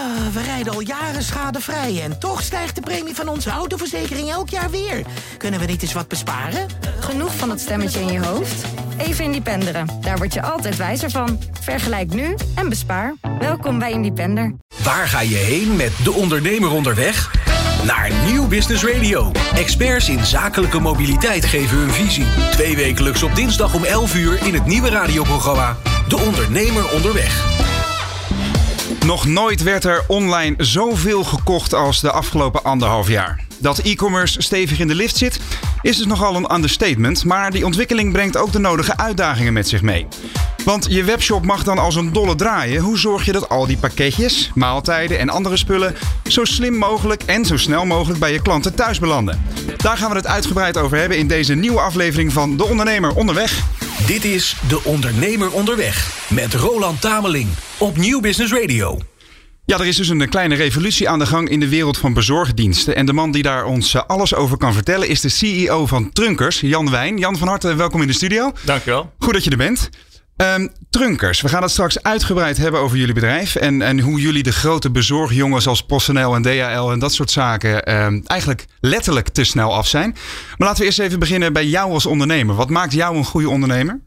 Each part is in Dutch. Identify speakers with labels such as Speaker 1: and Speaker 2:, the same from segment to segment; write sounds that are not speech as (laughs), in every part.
Speaker 1: Ah, we rijden al jaren schadevrij en toch stijgt de premie van onze autoverzekering elk jaar weer. Kunnen we niet eens wat besparen?
Speaker 2: Genoeg van dat stemmetje in je hoofd? Even Independeren. Daar word je altijd wijzer van. Vergelijk nu en bespaar. Welkom bij Independer.
Speaker 3: Waar ga je heen met De Ondernemer onderweg? Naar Nieuw Business Radio. Experts in zakelijke mobiliteit geven hun visie. Twee wekelijks op dinsdag om 11 uur in het nieuwe radioprogramma De Ondernemer onderweg.
Speaker 4: Nog nooit werd er online zoveel gekocht als de afgelopen anderhalf jaar. Dat e-commerce stevig in de lift zit, is dus nogal een understatement. Maar die ontwikkeling brengt ook de nodige uitdagingen met zich mee. Want je webshop mag dan als een dolle draaien. Hoe zorg je dat al die pakketjes, maaltijden en andere spullen zo slim mogelijk en zo snel mogelijk bij je klanten thuis belanden? Daar gaan we het uitgebreid over hebben in deze nieuwe aflevering van De Ondernemer Onderweg.
Speaker 3: Dit is De Ondernemer onderweg met Roland Tameling op Nieuw Business Radio.
Speaker 4: Ja, er is dus een kleine revolutie aan de gang in de wereld van bezorgdiensten. En de man die daar ons eh, alles over kan vertellen is de CEO van Trunkers, Jan Wijn. Jan van harte welkom in de studio.
Speaker 5: Dankjewel.
Speaker 4: Goed dat je er bent. Um, Trunkers, we gaan het straks uitgebreid hebben over jullie bedrijf. En, en hoe jullie de grote bezorgjongens als PostNL en DHL en dat soort zaken um, eigenlijk letterlijk te snel af zijn. Maar laten we eerst even beginnen bij jou als ondernemer. Wat maakt jou een goede ondernemer?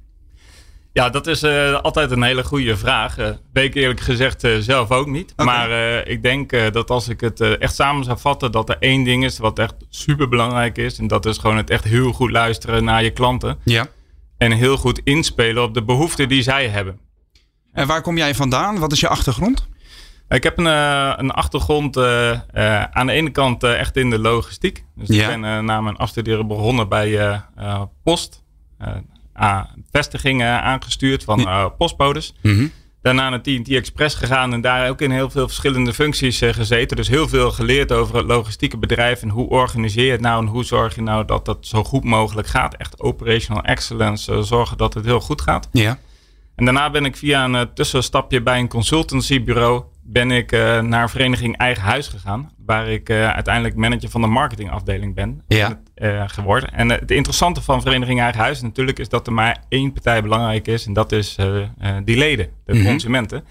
Speaker 5: Ja, dat is uh, altijd een hele goede vraag. Uh, weet ik eerlijk gezegd uh, zelf ook niet. Okay. Maar ik denk dat als ik het echt samen zou vatten, dat er één ding is wat echt super belangrijk is. En dat is gewoon het echt heel goed luisteren naar je klanten.
Speaker 4: Ja.
Speaker 5: En heel goed inspelen op de behoeften die zij hebben.
Speaker 4: En waar kom jij vandaan? Wat is je achtergrond?
Speaker 5: Ik heb een, een achtergrond aan de ene kant echt in de logistiek. Dus ja. ik ben na mijn afstuderen begonnen bij Post vestigingen aangestuurd van uh, postbodes.
Speaker 4: Mm -hmm.
Speaker 5: Daarna naar TNT Express gegaan en daar ook in heel veel verschillende functies uh, gezeten. Dus heel veel geleerd over het logistieke bedrijf en hoe organiseer je het nou en hoe zorg je nou dat dat zo goed mogelijk gaat. Echt operational excellence, uh, zorgen dat het heel goed gaat.
Speaker 4: Ja.
Speaker 5: En daarna ben ik via een tussenstapje bij een consultancybureau ben ik naar vereniging Eigen Huis gegaan. Waar ik uiteindelijk manager van de marketingafdeling ben
Speaker 4: ja.
Speaker 5: geworden. En het interessante van vereniging Eigen Huis natuurlijk is dat er maar één partij belangrijk is. En dat is die leden, de
Speaker 4: Mhm.
Speaker 5: consumenten.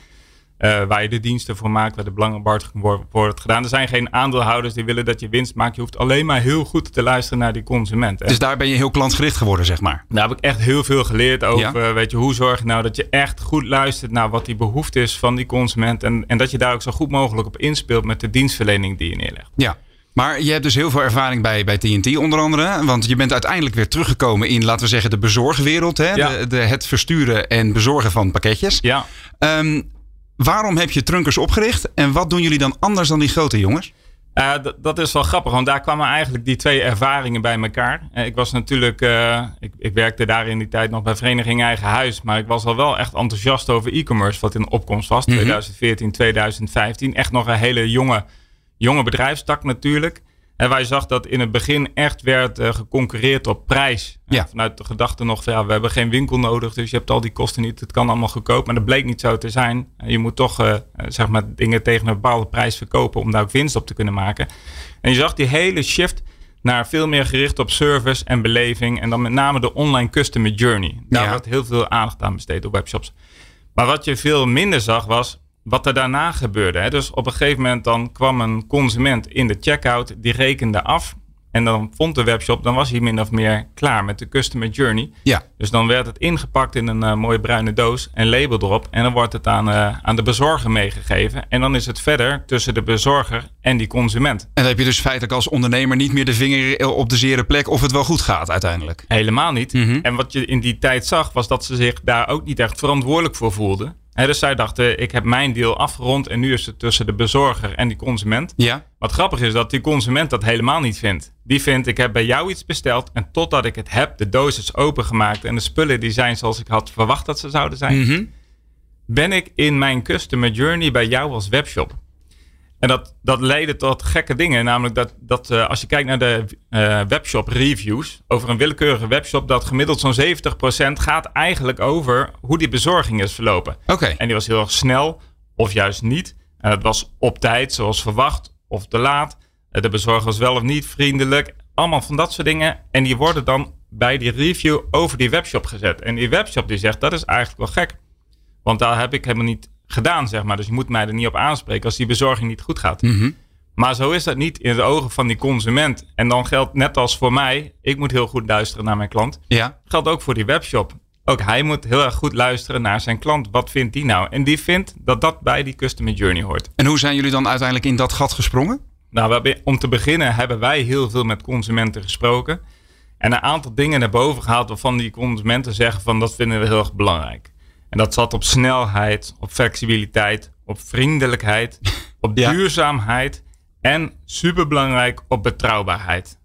Speaker 5: Uh, waar je de diensten voor maakt, waar de belangenbehartiging wordt gedaan. Er zijn geen aandeelhouders die willen dat je winst maakt. Je hoeft alleen maar heel goed te luisteren naar die consument.
Speaker 4: Dus daar ben je heel klantgericht geworden, zeg maar.
Speaker 5: Daar heb ik echt heel veel geleerd over. Ja. Weet je, hoe zorg je nou dat je echt goed luistert naar wat die behoefte is van die consument. En, en dat je daar ook zo goed mogelijk op inspeelt met de dienstverlening die je neerlegt.
Speaker 4: Ja. Maar je hebt dus heel veel ervaring bij, bij TNT onder andere. Want je bent uiteindelijk weer teruggekomen in, laten we zeggen, de bezorgwereld. Hè?
Speaker 5: Ja.
Speaker 4: De, de, het versturen en bezorgen van pakketjes.
Speaker 5: Ja.
Speaker 4: Um, waarom heb je Trunkers opgericht en wat doen jullie dan anders dan die grote jongens?
Speaker 5: Uh, dat is wel grappig, want daar kwamen eigenlijk die twee ervaringen bij elkaar. Uh, ik was natuurlijk, uh, ik, ik, werkte daar in die tijd nog bij Vereniging Eigen Huis, maar ik was al wel echt enthousiast over e-commerce, wat in opkomst was,
Speaker 4: Mhm.
Speaker 5: mm -hmm. 2014, 2015. Echt nog een hele jonge, jonge bedrijfstak natuurlijk. En je zag dat in het begin echt werd uh, geconcurreerd op prijs.
Speaker 4: Ja.
Speaker 5: Vanuit de gedachte nog van ja, we hebben geen winkel nodig, dus je hebt al die kosten niet. Het kan allemaal goedkoop, maar dat bleek niet zo te zijn. Je moet toch uh, zeg maar dingen tegen een bepaalde prijs verkopen om daar ook winst op te kunnen maken. En je zag die hele shift naar veel meer gericht op service en beleving. En dan met name de online customer journey. Daar
Speaker 4: Ja.
Speaker 5: wordt heel veel aandacht aan besteed op webshops. Maar wat je veel minder zag was wat er daarna gebeurde. Hè? Dus op een gegeven moment dan kwam een consument in de checkout, die rekende af. En dan vond de webshop, dan was hij min of meer klaar met de customer journey.
Speaker 4: Ja.
Speaker 5: Dus dan werd het ingepakt in een uh, mooie bruine doos en label erop. En dan wordt het aan, uh, aan de bezorger meegegeven. En dan is het verder tussen de bezorger en die consument.
Speaker 4: En dan heb je dus feitelijk als ondernemer niet meer de vinger op de zere plek of het wel goed gaat uiteindelijk.
Speaker 5: Helemaal niet.
Speaker 4: Mhm.
Speaker 5: En wat je in die tijd zag, was dat ze zich daar ook niet echt verantwoordelijk voor voelden. Dus zij dachten, ik heb mijn deel afgerond en nu is het tussen de bezorger en die consument.
Speaker 4: Ja.
Speaker 5: Wat grappig is dat die consument dat helemaal niet vindt. Die vindt, ik heb bij jou iets besteld en totdat ik het heb, de doos is opengemaakt en de spullen die zijn zoals ik had verwacht dat ze zouden zijn,
Speaker 4: Mm -hmm.
Speaker 5: ben ik in mijn customer journey bij jou als webshop. En dat, dat leidde tot gekke dingen. Namelijk dat, dat uh, als je kijkt naar de uh, webshop reviews over een willekeurige webshop, dat gemiddeld zo'n 70% gaat eigenlijk over hoe die bezorging is verlopen.
Speaker 4: Oké. Okay.
Speaker 5: En die was heel erg snel, of juist niet. En het was op tijd, zoals verwacht, of te laat. De bezorger was wel of niet vriendelijk. Allemaal van dat soort dingen. En die worden dan bij die review over die webshop gezet. En die webshop die zegt, dat is eigenlijk wel gek. Want daar heb ik helemaal niet gedaan, zeg maar. Dus je moet mij er niet op aanspreken als die bezorging niet goed gaat.
Speaker 4: Mhm.
Speaker 5: Maar zo is dat niet in de ogen van die consument. En dan geldt net als voor mij, ik moet heel goed luisteren naar mijn klant.
Speaker 4: Ja.
Speaker 5: Geldt ook voor die webshop. Ook hij moet heel erg goed luisteren naar zijn klant. Wat vindt die nou? En die vindt dat dat bij die customer journey hoort.
Speaker 4: En hoe zijn jullie dan uiteindelijk in dat gat gesprongen?
Speaker 5: Nou, we hebben- om te beginnen hebben wij heel veel met consumenten gesproken. En een aantal dingen naar boven gehaald waarvan die consumenten zeggen van dat vinden we heel erg belangrijk. En dat zat op snelheid, op flexibiliteit, op vriendelijkheid, (laughs) op
Speaker 4: Ja.
Speaker 5: duurzaamheid en superbelangrijk op betrouwbaarheid.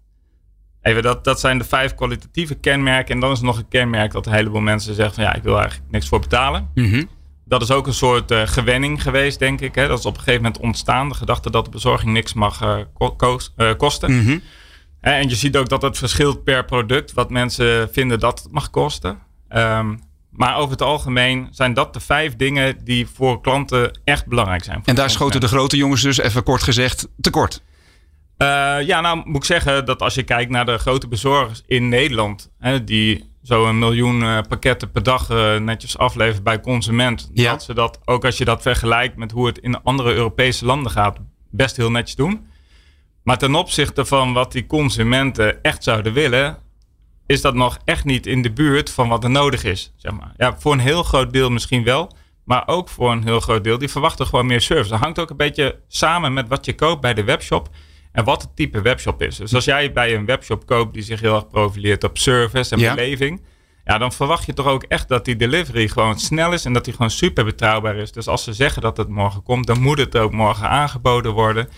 Speaker 5: Even, dat, dat zijn de vijf kwalitatieve kenmerken. En dan is er nog een kenmerk dat een heleboel mensen zeggen van ja, ik wil eigenlijk niks voor betalen.
Speaker 4: Mhm.
Speaker 5: Dat is ook een soort eh, gewenning geweest, denk ik. Hè? Dat is op een gegeven moment ontstaan. De gedachte dat de bezorging niks mag eh, ko- eh, kosten.
Speaker 4: Mhm.
Speaker 5: En je ziet ook dat het verschilt per product. Wat mensen vinden dat het mag kosten. Ehm, maar over het algemeen zijn dat de vijf dingen die voor klanten echt belangrijk zijn.
Speaker 4: En daar schoten de grote jongens dus, even kort gezegd, tekort.
Speaker 5: Eh, ja, nou moet ik zeggen dat als je kijkt naar de grote bezorgers in Nederland, hè, die zo een miljoen eh, pakketten per dag eh, netjes afleveren bij consument,
Speaker 4: Ja.
Speaker 5: dat ze dat, ook als je dat vergelijkt met hoe het in andere Europese landen gaat, best heel netjes doen. Maar ten opzichte van wat die consumenten echt zouden willen, is dat nog echt niet in de buurt van wat er nodig is. Zeg maar. ja, voor een heel groot deel misschien wel, maar ook voor een heel groot deel, die verwachten gewoon meer service. Dat hangt ook een beetje samen met wat je koopt bij de webshop en wat het type webshop is. Dus als jij bij een webshop koopt die zich heel erg profileert op service en
Speaker 4: Ja.
Speaker 5: beleving, ja, dan verwacht je toch ook echt dat die delivery gewoon snel is en dat die gewoon super betrouwbaar is. Dus als ze zeggen dat het morgen komt, dan moet het ook morgen aangeboden worden.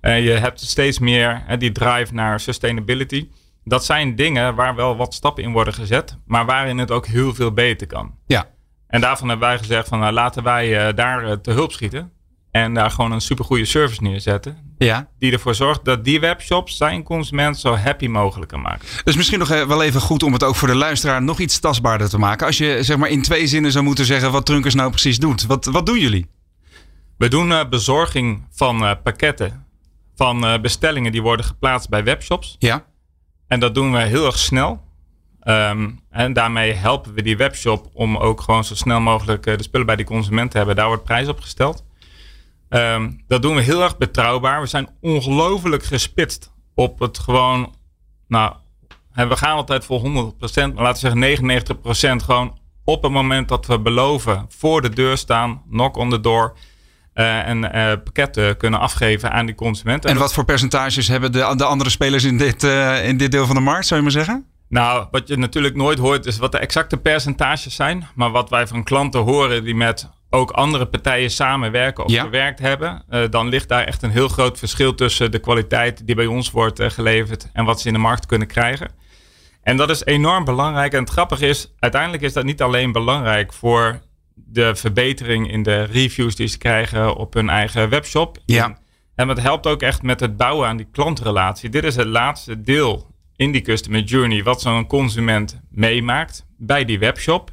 Speaker 5: Eh, je hebt steeds meer die drive naar sustainability. Dat zijn dingen waar wel wat stappen in worden gezet, maar waarin het ook heel veel beter kan.
Speaker 4: Ja.
Speaker 5: En daarvan hebben wij gezegd van nou, laten wij eh, daar eh, te hulp schieten. En daar gewoon een supergoeie service neerzetten.
Speaker 4: Ja.
Speaker 5: Die ervoor zorgt dat die webshops zijn consument zo happy mogelijk kan maken.
Speaker 4: Dus misschien nog eh, wel even goed om het ook voor de luisteraar nog iets tastbaarder te maken. Als je zeg maar in twee zinnen zou moeten zeggen wat Trunkers nou precies doet. Wat, wat doen jullie?
Speaker 5: We doen bezorging van pakketten. Van bestellingen die worden geplaatst bij webshops.
Speaker 4: Ja.
Speaker 5: En dat doen we heel erg snel. Ehm, en daarmee helpen we die webshop om ook gewoon zo snel mogelijk eh, de spullen bij die consument te hebben. Daar wordt prijs op gesteld. Ehm, dat doen we heel erg betrouwbaar. We zijn ongelooflijk gespitst op het gewoon. Nou, we gaan altijd voor 100%, maar laten we zeggen 99% gewoon op het moment dat we beloven voor de deur staan, knock on the door. Eh, en eh, pakketten kunnen afgeven aan die consument.
Speaker 4: En wat voor percentages hebben de, de andere spelers in dit, eh, in dit deel van de markt, zou je maar zeggen?
Speaker 5: Nou, wat je natuurlijk nooit hoort is wat de exacte percentages zijn. Maar wat wij van klanten horen die met ook andere partijen samenwerken of
Speaker 4: Ja.
Speaker 5: gewerkt hebben. dan ligt daar echt een heel groot verschil tussen de kwaliteit die bij ons wordt geleverd en wat ze in de markt kunnen krijgen. En dat is enorm belangrijk. En het grappige is, uiteindelijk is dat niet alleen belangrijk voor de verbetering in de reviews die ze krijgen op hun eigen webshop.
Speaker 4: Ja.
Speaker 5: En het helpt ook echt met het bouwen aan die klantrelatie. Dit is het laatste deel in die customer journey wat zo'n consument meemaakt bij die webshop.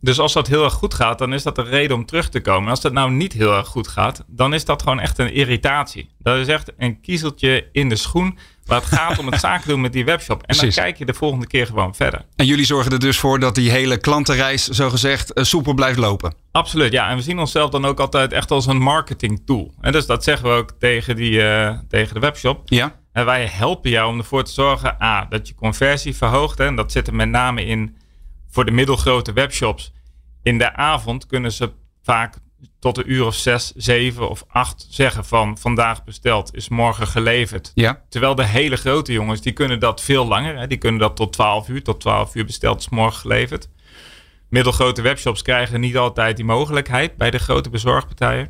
Speaker 5: Dus als dat heel erg goed gaat, dan is dat een reden om terug te komen. En als dat nou niet heel erg goed gaat, dan is dat gewoon echt een irritatie. Dat is echt een kiezeltje in de schoen waar het gaat om het (laughs) zaken doen met die webshop. En
Speaker 4: Precies.
Speaker 5: dan kijk je de volgende keer gewoon verder.
Speaker 4: En jullie zorgen er dus voor dat die hele klantenreis, zogezegd, eh, soepel blijft lopen.
Speaker 5: Absoluut, ja. En we zien onszelf dan ook altijd echt als een marketing tool. En dus dat zeggen we ook tegen, die, eh, tegen de webshop.
Speaker 4: Ja.
Speaker 5: En wij helpen jou om ervoor te zorgen A, dat je conversie verhoogt. Hè, en dat zit er met name in voor de middelgrote webshops. In de avond kunnen ze vaak tot een uur of zes, zeven of acht zeggen van vandaag besteld, is morgen geleverd.
Speaker 4: Ja.
Speaker 5: Terwijl de hele grote jongens, die kunnen dat veel langer. Hè, die kunnen dat tot 12 uur, tot 12 uur besteld, is morgen geleverd. Middelgrote webshops krijgen niet altijd die mogelijkheid bij de grote bezorgpartijen.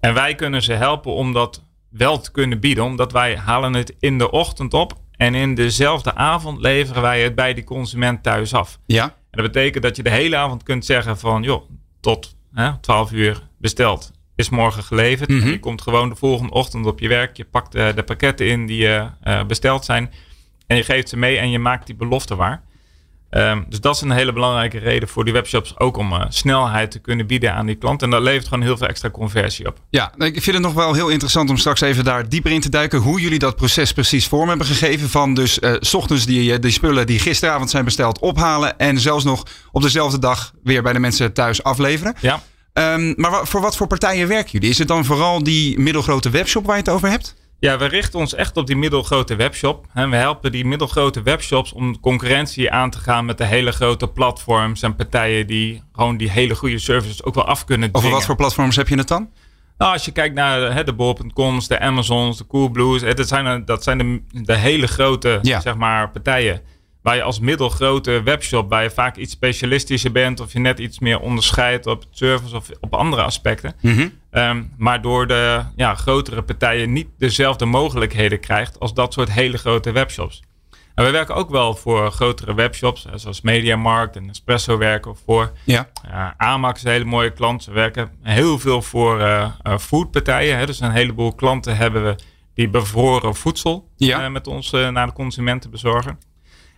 Speaker 5: En wij kunnen ze helpen om dat wel te kunnen bieden, omdat wij halen het in de ochtend op en in dezelfde avond leveren wij het bij die consument thuis af.
Speaker 4: Ja.
Speaker 5: En dat betekent dat je de hele avond kunt zeggen van, joh, tot hè, 12 uur besteld, is morgen geleverd.
Speaker 4: Mhm.
Speaker 5: En je komt gewoon de volgende ochtend op je werk, je pakt eh, de pakketten in die eh, eh, besteld zijn en je geeft ze mee en je maakt die belofte waar. Ehm, dus dat is een hele belangrijke reden voor die webshops ook om eh, snelheid te kunnen bieden aan die klant. En dat levert gewoon heel veel extra conversie op.
Speaker 4: Ja, ik vind het nog wel heel interessant om straks even daar dieper in te duiken. Hoe jullie dat proces precies vorm hebben gegeven. Van dus eh, s ochtends die, eh, die spullen die gisteravond zijn besteld ophalen. En zelfs nog op dezelfde dag weer bij de mensen thuis afleveren.
Speaker 5: Ja.
Speaker 4: Ehm, maar voor wat voor partijen werken jullie? Is het dan vooral die middelgrote webshop waar je het over hebt?
Speaker 5: Ja, we richten ons echt op die middelgrote webshop. En we helpen die middelgrote webshops om concurrentie aan te gaan met de hele grote platforms en partijen die gewoon die hele goede services ook wel af kunnen
Speaker 4: Over
Speaker 5: dwingen.
Speaker 4: wat voor platforms heb je het dan?
Speaker 5: Nou, als je kijkt naar hè, de bol.coms, de Amazons, de Coolblues, hè, dat zijn, er- dat zijn de, de hele grote
Speaker 4: Ja.
Speaker 5: zeg maar, partijen. Waar je als middelgrote webshop, waar je vaak iets specialistischer bent of je net iets meer onderscheidt op service of op andere aspecten.
Speaker 4: Mhm.
Speaker 5: Ehm, maar door de ja, grotere partijen niet dezelfde mogelijkheden krijgt als dat soort hele grote webshops. En we werken ook wel voor grotere webshops, zoals Mediamarkt en Espresso werken we voor.
Speaker 4: Ja.
Speaker 5: Amax is een hele mooie klant. Ze werken heel veel voor eh, foodpartijen. Hè. Dus een heleboel klanten hebben we die bevroren voedsel
Speaker 4: Ja.
Speaker 5: eh, met ons naar de consumenten bezorgen.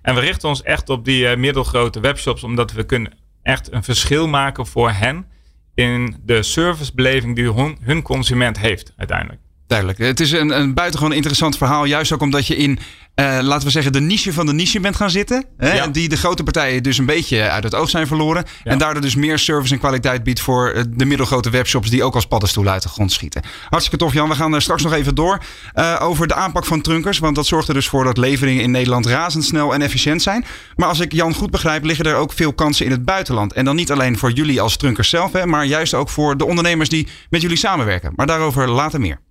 Speaker 5: En we richten ons echt op die eh, middelgrote webshops, omdat we kunnen echt een verschil maken voor hen in de servicebeleving die hun, hun consument heeft uiteindelijk.
Speaker 4: Duidelijk. Het is een, een buitengewoon interessant verhaal. Juist ook omdat je in, eh, laten we zeggen, de niche van de niche bent gaan zitten. Hè?
Speaker 5: Ja.
Speaker 4: Die de grote partijen dus een beetje uit het oog zijn verloren.
Speaker 5: Ja.
Speaker 4: En daardoor dus meer service en kwaliteit biedt voor eh, de middelgrote webshops die ook als paddenstoelen uit de grond schieten. Hartstikke tof Jan. We gaan er straks nog even door eh, over de aanpak van trunkers. Want dat zorgt er dus voor dat leveringen in Nederland razendsnel en efficiënt zijn. Maar als ik Jan goed begrijp, liggen er ook veel kansen in het buitenland. En dan niet alleen voor jullie als trunkers zelf, hè, maar juist ook voor de ondernemers die met jullie samenwerken. Maar daarover later meer.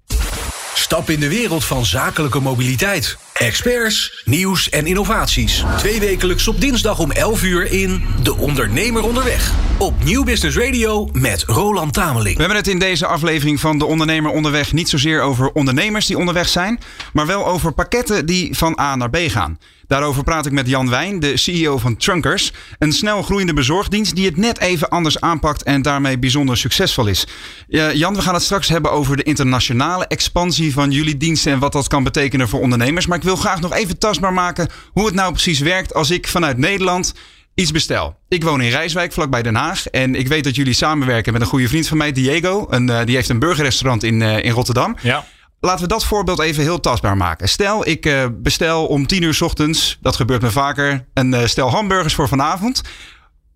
Speaker 3: Stap in de wereld van zakelijke mobiliteit. Experts, nieuws en innovaties. Twee wekelijks op dinsdag om 11 uur in De Ondernemer Onderweg. Op Nieuw Business Radio met Roland Tameling.
Speaker 4: We hebben het in deze aflevering van De Ondernemer Onderweg niet zozeer over ondernemers die onderweg zijn, maar wel over pakketten die van A naar B gaan. Daarover praat ik met Jan Wijn, de CEO van Trunkers. Een snel groeiende bezorgdienst die het net even anders aanpakt en daarmee bijzonder succesvol is. Ja, Jan, we gaan het straks hebben over de internationale expansie van jullie diensten en wat dat kan betekenen voor ondernemers. Maar ik wil graag nog even tastbaar maken hoe het nou precies werkt als ik vanuit Nederland iets bestel. Ik woon in Rijswijk, vlakbij Den Haag. En ik weet dat jullie samenwerken met een goede vriend van mij, Diego. Een, eh, die heeft een burgerrestaurant in, eh, in Rotterdam.
Speaker 5: Ja.
Speaker 4: Laten we dat voorbeeld even heel tastbaar maken. Stel, ik eh, bestel om 10 uur 's ochtends, dat gebeurt me vaker, een eh, stel hamburgers voor vanavond.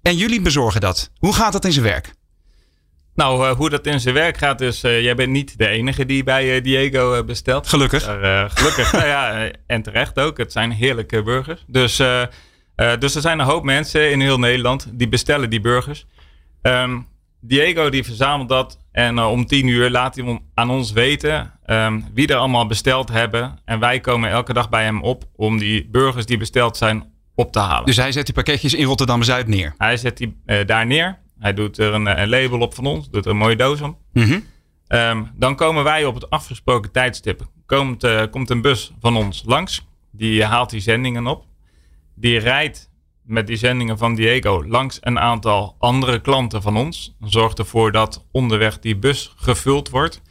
Speaker 4: En jullie bezorgen dat. Hoe gaat dat in zijn werk?
Speaker 5: Nou, eh, hoe dat in zijn werk gaat, dus jij bent niet de enige die bij Diego bestelt.
Speaker 4: Gelukkig.
Speaker 5: Gelukkig, (laughs) nou ja, en terecht ook. Het zijn heerlijke burgers. Dus, dus er zijn een hoop mensen in heel Nederland die bestellen die burgers. Ehm, Diego die verzamelt dat en eh, om tien uur laat hij aan ons weten ehm, wie er allemaal besteld hebben. En wij komen elke dag bij hem op om die burgers die besteld zijn op te halen.
Speaker 4: Dus hij zet die pakketjes in Rotterdam-Zuid neer.
Speaker 5: Hij zet die eh, daar neer. Hij doet er een, eh, een label op van ons, doet er een mooie doos om.
Speaker 4: Mhm.
Speaker 5: Ehm, dan komen wij op het afgesproken tijdstip. Komt, eh, komt een bus van ons langs. Die haalt die zendingen op. Die rijdt met die zendingen van Diego langs een aantal andere klanten van ons. Zorgt ervoor dat onderweg die bus gevuld wordt.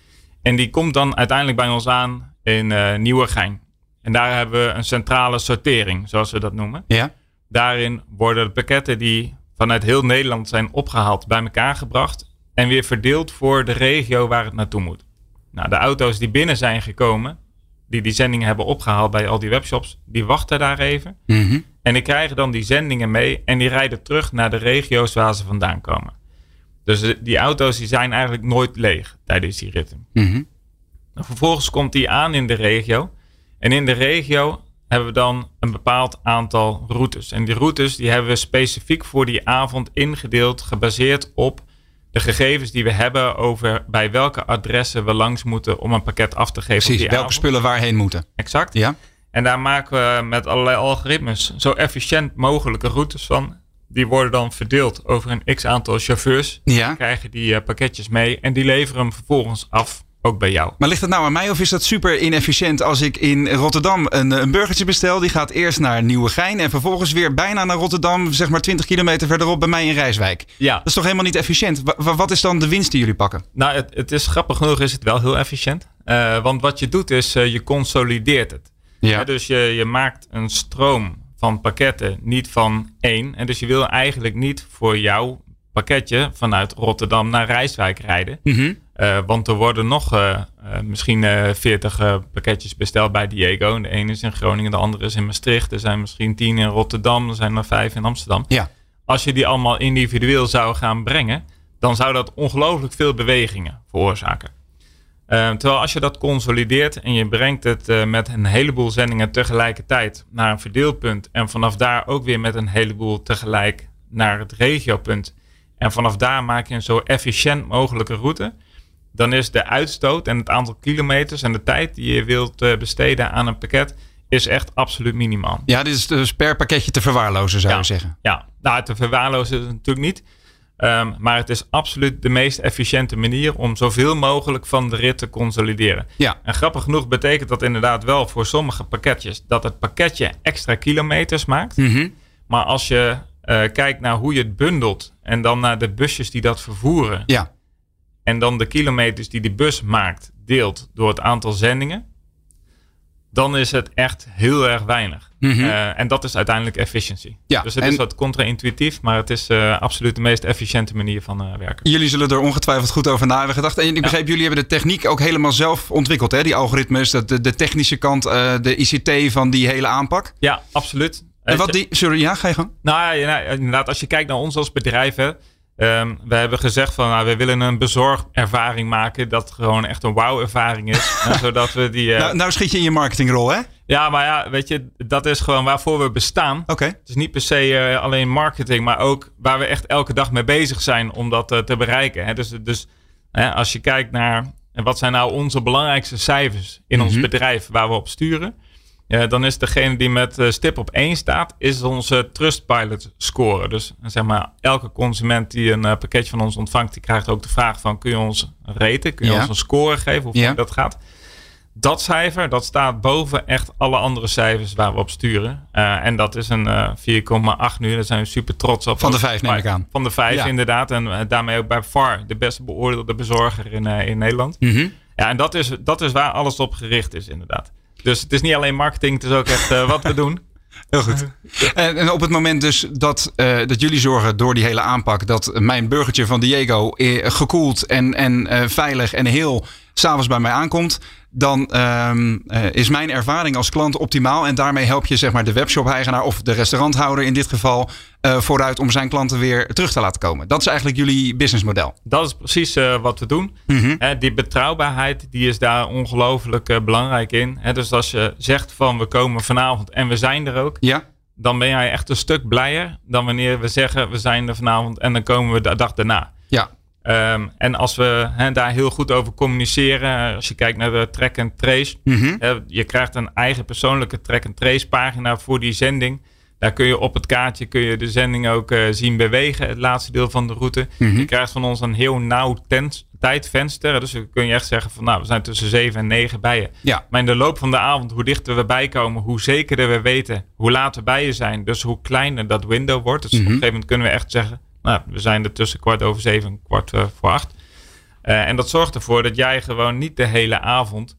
Speaker 5: En die komt dan uiteindelijk bij ons aan in eh Nieuwegein. En daar hebben we een centrale sortering, zoals we dat noemen.
Speaker 4: Ja.
Speaker 5: Daarin worden de pakketten die vanuit heel Nederland zijn opgehaald bij elkaar gebracht en weer verdeeld voor de regio waar het naartoe moet. Nou, de auto's die binnen zijn gekomen, die die zendingen hebben opgehaald bij al die webshops, die wachten daar even.
Speaker 4: Mhm.
Speaker 5: En die krijgen dan die zendingen mee en die rijden terug naar de regio's waar ze vandaan komen. Dus de- die auto's die zijn eigenlijk nooit leeg tijdens die ritten.
Speaker 4: Mhm.
Speaker 5: Vervolgens komt die aan in de regio. En in de regio hebben we dan een bepaald aantal routes. En die routes die hebben we specifiek voor die avond ingedeeld, gebaseerd op de gegevens die we hebben over bij welke adressen we langs moeten om een pakket af te geven.
Speaker 4: Precies, welke
Speaker 5: avond.
Speaker 4: spullen waarheen moeten.
Speaker 5: Exact.
Speaker 4: Ja.
Speaker 5: En daar maken we met allerlei algoritmes zo efficiënt mogelijke routes van. Die worden dan verdeeld over een x aantal chauffeurs.
Speaker 4: Ja.
Speaker 5: Krijgen die eh, pakketjes mee en die leveren hem vervolgens af, ook bij jou.
Speaker 4: Maar ligt dat nou aan mij of is dat super inefficiënt als ik in Rotterdam een, een burgertje bestel? Die gaat eerst naar Nieuwegein en vervolgens weer bijna naar Rotterdam, zeg maar 20 kilometer verderop bij mij in Rijswijk.
Speaker 5: Ja,
Speaker 4: Dat is toch helemaal niet efficiënt? Wa- wa- wat is dan de winst die jullie pakken?
Speaker 5: Nou, het, het is grappig genoeg is het wel heel efficiënt. Eh, want wat je doet is, eh, je consolideert het.
Speaker 4: Ja.
Speaker 5: Dus je, je maakt een stroom van pakketten, niet van één. En dus je wil eigenlijk niet voor jouw pakketje vanuit Rotterdam naar Rijswijk rijden.
Speaker 4: Mhm.
Speaker 5: Eh, want er worden nog eh, eh, misschien eh 40 eh, pakketjes besteld bij Diego. De ene is in Groningen, de andere is in Maastricht. Er zijn misschien 10 in Rotterdam, er zijn er 5 in Amsterdam.
Speaker 4: Ja.
Speaker 5: Als je die allemaal individueel zou gaan brengen, dan zou dat ongelooflijk veel bewegingen veroorzaken. Uh, terwijl als je dat consolideert en je brengt het uh, met een heleboel zendingen tegelijkertijd naar een verdeelpunt en vanaf daar ook weer met een heleboel tegelijk naar het regiopunt en vanaf daar maak je een zo efficiënt mogelijke route, dan is de uitstoot en het aantal kilometers en de tijd die je wilt uh, besteden aan een pakket is echt absoluut minimaal.
Speaker 4: Ja, dit is dus per pakketje te verwaarlozen zou
Speaker 5: ja,
Speaker 4: je zeggen.
Speaker 5: Ja, nou te verwaarlozen is het natuurlijk niet. Um, maar het is absoluut de meest efficiënte manier om zoveel mogelijk van de rit te consolideren.
Speaker 4: Ja.
Speaker 5: En grappig genoeg betekent dat inderdaad wel voor sommige pakketjes dat het pakketje extra kilometers maakt.
Speaker 4: Mm -hmm.
Speaker 5: Maar als je uh, kijkt naar hoe je het bundelt en dan naar de busjes die dat vervoeren.
Speaker 4: Ja.
Speaker 5: En dan de kilometers die die bus maakt, deelt door het aantal zendingen. Dan is het echt heel erg weinig.
Speaker 4: Mm -hmm.
Speaker 5: uh, en dat is uiteindelijk efficiency.
Speaker 4: Ja,
Speaker 5: dus het is wat contra-intuïtief, maar het is uh, absoluut de meest efficiënte manier van uh, werken.
Speaker 4: Jullie zullen er ongetwijfeld goed over na hebben gedacht. En ik begreep, jullie hebben de techniek ook helemaal zelf ontwikkeld. Hè? Die algoritmes, de, de, technische kant, de ICT van die hele aanpak.
Speaker 5: Ja, absoluut.
Speaker 4: En wat die, sorry, ja, ga je gang.
Speaker 5: Nou ja, ja, inderdaad, als je kijkt naar ons als bedrijf. Hè, um, we hebben gezegd van, nou, we willen een bezorgervaring maken. Dat gewoon echt een wauw-ervaring is. (laughs) hè, zodat we die...
Speaker 4: Nou, nou schiet je in je marketingrol, hè?
Speaker 5: Ja, maar ja, weet je, dat is gewoon waarvoor we bestaan.
Speaker 4: Oké. Okay.
Speaker 5: Het is niet per se uh, alleen marketing, maar ook waar we echt elke dag mee bezig zijn om dat uh, te bereiken. Hè. Dus, dus als je kijkt naar wat zijn nou onze belangrijkste cijfers in mm -hmm. ons bedrijf waar we op sturen. Ja, dan is degene die met uh, stip op 1 staat, is onze Trustpilot score. Dus zeg maar, elke consument die een pakketje van ons ontvangt, die krijgt ook de vraag van, kun je ons raten? Kun je
Speaker 4: ja.
Speaker 5: ons een score geven? Hoe
Speaker 4: ja.
Speaker 5: dat gaat? dat cijfer, dat staat boven echt alle andere cijfers waar we op sturen. Uh, en dat is een uh, 4,8 nu. Daar zijn we super trots op.
Speaker 4: Van de vijf neem ik aan.
Speaker 5: Van de vijf
Speaker 4: ja.
Speaker 5: inderdaad. En uh, daarmee ook bij far de beste beoordeelde bezorger in, eh, in Nederland.
Speaker 4: Mm -hmm.
Speaker 5: Ja, en dat is, dat is waar alles op gericht is inderdaad. Dus het is niet alleen marketing, het is ook echt eh, wat we doen. (laughs)
Speaker 4: Heel goed. En, op het moment dus dat, uh, dat jullie zorgen door die hele aanpak dat mijn burgertje van Diego uh, gekoeld en, en veilig en heel s'avonds bij mij aankomt, dan um, is mijn ervaring als klant optimaal. En daarmee help je zeg maar, de webshop-eigenaar of de restauranthouder in dit geval vooruit om zijn klanten weer terug te laten komen. Dat is eigenlijk jullie businessmodel.
Speaker 5: Dat is precies wat we doen.
Speaker 4: -hmm.
Speaker 5: die betrouwbaarheid die is daar ongelooflijk belangrijk in. dus als je zegt van we komen vanavond en we zijn er ook.
Speaker 4: Ja
Speaker 5: dan ben jij echt een stuk blijer dan wanneer we zeggen we zijn er vanavond en dan komen we de dag daarna.
Speaker 4: Ja.
Speaker 5: Um, en als we he, daar heel goed over communiceren, als je kijkt naar de track and trace,
Speaker 4: mm -hmm.
Speaker 5: he, je krijgt een eigen persoonlijke track and trace pagina voor die zending. Daar kun je op het kaartje kun je de zending ook uh, zien bewegen, het laatste deel van de route.
Speaker 4: Mm -hmm.
Speaker 5: Je krijgt van ons een heel nauw tijdvenster. Dus dan kun je echt zeggen van nou, we zijn tussen 7 en 9 bij je.
Speaker 4: Ja.
Speaker 5: Maar in de loop van de avond, hoe dichter we bijkomen, hoe zekerder we weten hoe laat we bij je zijn. Dus hoe kleiner dat window wordt. Dus
Speaker 4: Mhm.
Speaker 5: mm -hmm. op een gegeven moment kunnen we echt zeggen, nou, we zijn er tussen kwart over zeven en kwart uh, voor acht. Uh, en dat zorgt ervoor dat jij gewoon niet de hele avond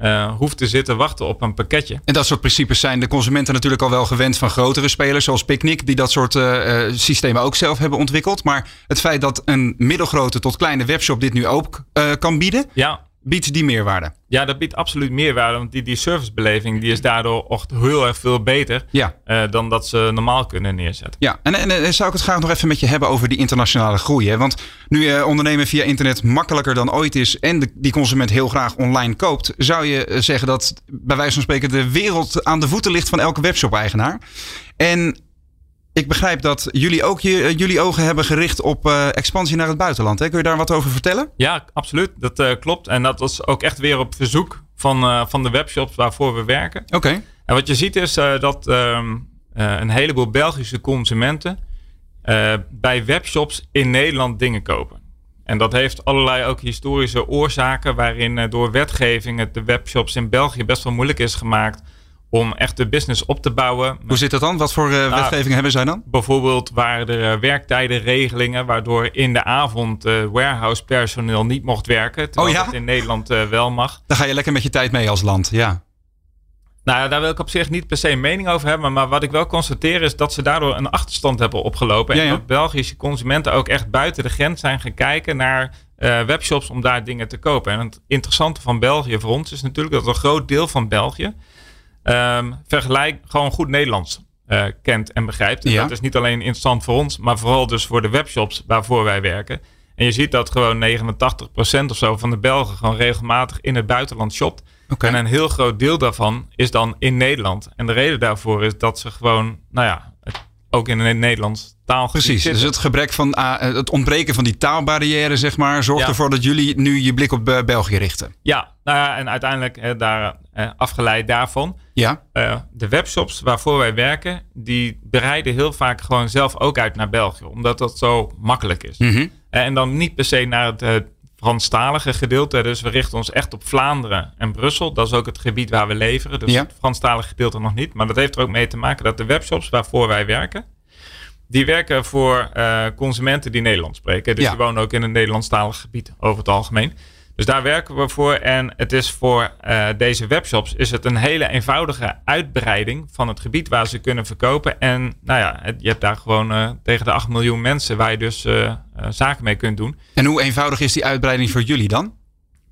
Speaker 5: uh, hoeft te zitten wachten op een pakketje.
Speaker 4: En dat soort principes zijn de consumenten natuurlijk al wel gewend van grotere spelers zoals Picnic, die dat soort uh, systemen ook zelf hebben ontwikkeld. Maar het feit dat een middelgrote tot kleine webshop dit nu ook uh, kan bieden,
Speaker 5: ja.
Speaker 4: Biedt die meerwaarde.
Speaker 5: Ja, dat biedt absoluut meerwaarde. Want die, die servicebeleving die is daardoor echt heel erg veel beter
Speaker 4: ja.
Speaker 5: uh, dan dat ze normaal kunnen neerzetten.
Speaker 4: Ja, en, en, en, zou ik het graag nog even met je hebben over die internationale groei. Hè? Want nu uh, ondernemen via internet makkelijker dan ooit is en de, die consument heel graag online koopt, zou je zeggen dat bij wijze van spreken de wereld aan de voeten ligt van elke webshop-eigenaar. En ik begrijp dat jullie ook je, jullie ogen hebben gericht op uh, expansie naar het buitenland. Hè? Kun je daar wat over vertellen?
Speaker 5: Ja, absoluut. Dat uh, klopt. En dat was ook echt weer op verzoek van, uh, van de webshops waarvoor we werken.
Speaker 4: Oké. Okay.
Speaker 5: En wat je ziet is dat um, een heleboel Belgische consumenten bij webshops in Nederland dingen kopen. En dat heeft allerlei ook historische oorzaken waarin door wetgeving het de webshops in België best wel moeilijk is gemaakt om echt de business op te bouwen.
Speaker 4: Hoe zit dat dan? Wat voor uh, nou, wetgeving hebben zij dan?
Speaker 5: Bijvoorbeeld waren er uh, werktijdenregelingen waardoor in de avond uh, warehouse personeel niet mocht werken. Terwijl
Speaker 4: oh, ja?
Speaker 5: in Nederland wel mag.
Speaker 4: Dan ga je lekker met je tijd mee als land, ja.
Speaker 5: Nou, daar wil ik op zich niet per se een mening over hebben. Maar wat ik wel constateer is dat ze daardoor een achterstand hebben opgelopen.
Speaker 4: Ja,
Speaker 5: en dat Belgische consumenten ook echt buiten de grens zijn gaan kijken naar webshops om daar dingen te kopen. En het interessante van België voor ons is natuurlijk dat een groot deel van België Um, vergelijk gewoon goed Nederlands uh, kent en begrijpt. En
Speaker 4: ja.
Speaker 5: dat is niet alleen interessant voor ons, maar vooral dus voor de webshops waarvoor wij werken. En je ziet dat gewoon 89% of zo van de Belgen gewoon regelmatig in het buitenland shopt. En een heel groot deel daarvan is dan in Nederland. En de reden daarvoor is dat ze gewoon, nou ja, ook in een Nederlands taalgebied
Speaker 4: Precies, dus het gebrek van ah, het ontbreken van die taalbarrière, zeg maar, zorgt
Speaker 5: Ja.
Speaker 4: ervoor dat jullie nu je blik op eh, België richten.
Speaker 5: Ja, nou ja, en uiteindelijk hè, daar, eh, afgeleid daarvan.
Speaker 4: Ja,
Speaker 5: eh, de webshops waarvoor wij werken, die bereiden heel vaak gewoon zelf ook uit naar België. Omdat dat zo makkelijk is.
Speaker 4: Mhm.
Speaker 5: Eh, En dan niet per se naar het eh, Franstalige gedeelte. Dus we richten ons echt op Vlaanderen en Brussel. Dat is ook het gebied waar we leveren. Dus
Speaker 4: Ja.
Speaker 5: het Franstalige gedeelte nog niet. Maar dat heeft er ook mee te maken dat de webshops waarvoor wij werken... die werken voor eh, consumenten die Nederlands spreken. Dus
Speaker 4: Ja.
Speaker 5: die wonen ook in een Nederlandstalig gebied over het algemeen. Dus daar werken we voor. En het is voor eh, deze webshops is het een hele eenvoudige uitbreiding van het gebied waar ze kunnen verkopen. En nou ja, het- je hebt daar gewoon eh, tegen de 8 miljoen mensen waar je dus eh, zaken mee kunt doen.
Speaker 4: en hoe eenvoudig is die uitbreiding voor jullie dan?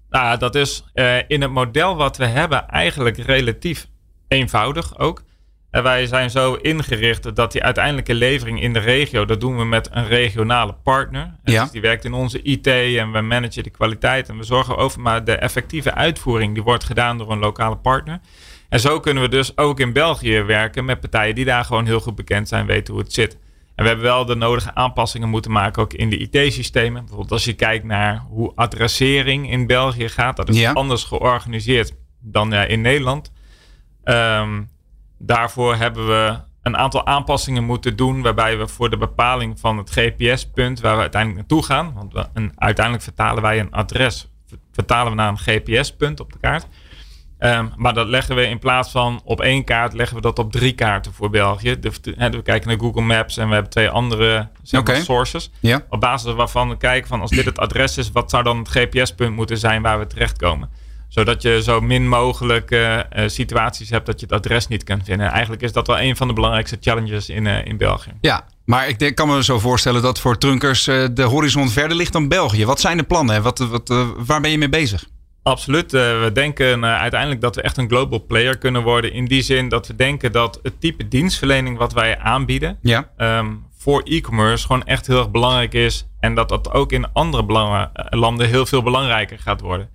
Speaker 5: Nou, dat is in het model wat we hebben eigenlijk relatief eenvoudig ook. En wij zijn zo ingericht dat die uiteindelijke levering in de regio, dat doen we met een regionale partner.
Speaker 4: Ja.
Speaker 5: Dus die werkt in onze IT en we managen de kwaliteit en we zorgen over. Maar de effectieve uitvoering die wordt gedaan door een lokale partner. En zo kunnen we dus ook in België werken met partijen die daar gewoon heel goed bekend zijn, weten hoe het zit. En we hebben wel de nodige aanpassingen moeten maken, ook in de IT-systemen. Bijvoorbeeld als je kijkt naar hoe adressering in België gaat, dat is
Speaker 4: Ja.
Speaker 5: anders georganiseerd dan eh, in Nederland. Ehm, daarvoor hebben we een aantal aanpassingen moeten doen, waarbij we voor de bepaling van het GPS-punt waar we uiteindelijk naartoe gaan, want we, uiteindelijk vertalen wij een adres, ver- vertalen we naar een GPS-punt op de kaart. Ehm, maar dat leggen we in plaats van op één kaart, leggen we dat op drie kaarten voor België. De, we kijken naar Google Maps en we hebben twee andere zeg maar,
Speaker 4: Oké.
Speaker 5: sources. Op basis waarvan we kijken van als dit het adres is, wat zou dan het GPS-punt moeten zijn waar we terechtkomen. Zodat je zo min mogelijk eh, eh, situaties hebt dat je het adres niet kan vinden. En eigenlijk is dat wel een van de belangrijkste challenges in, eh, in België.
Speaker 4: Ja, maar ik denk, kan me zo voorstellen dat voor Trunkers de horizon verder ligt dan België. Wat zijn de plannen? Wat, wat, waar ben je mee bezig?
Speaker 5: Absoluut. We denken uiteindelijk dat we echt een global player kunnen worden. In die zin dat we denken dat het type dienstverlening wat wij aanbieden.
Speaker 4: Ja,
Speaker 5: ehm, voor e-commerce gewoon echt heel erg belangrijk is. En dat dat ook in andere landen heel veel belangrijker gaat worden.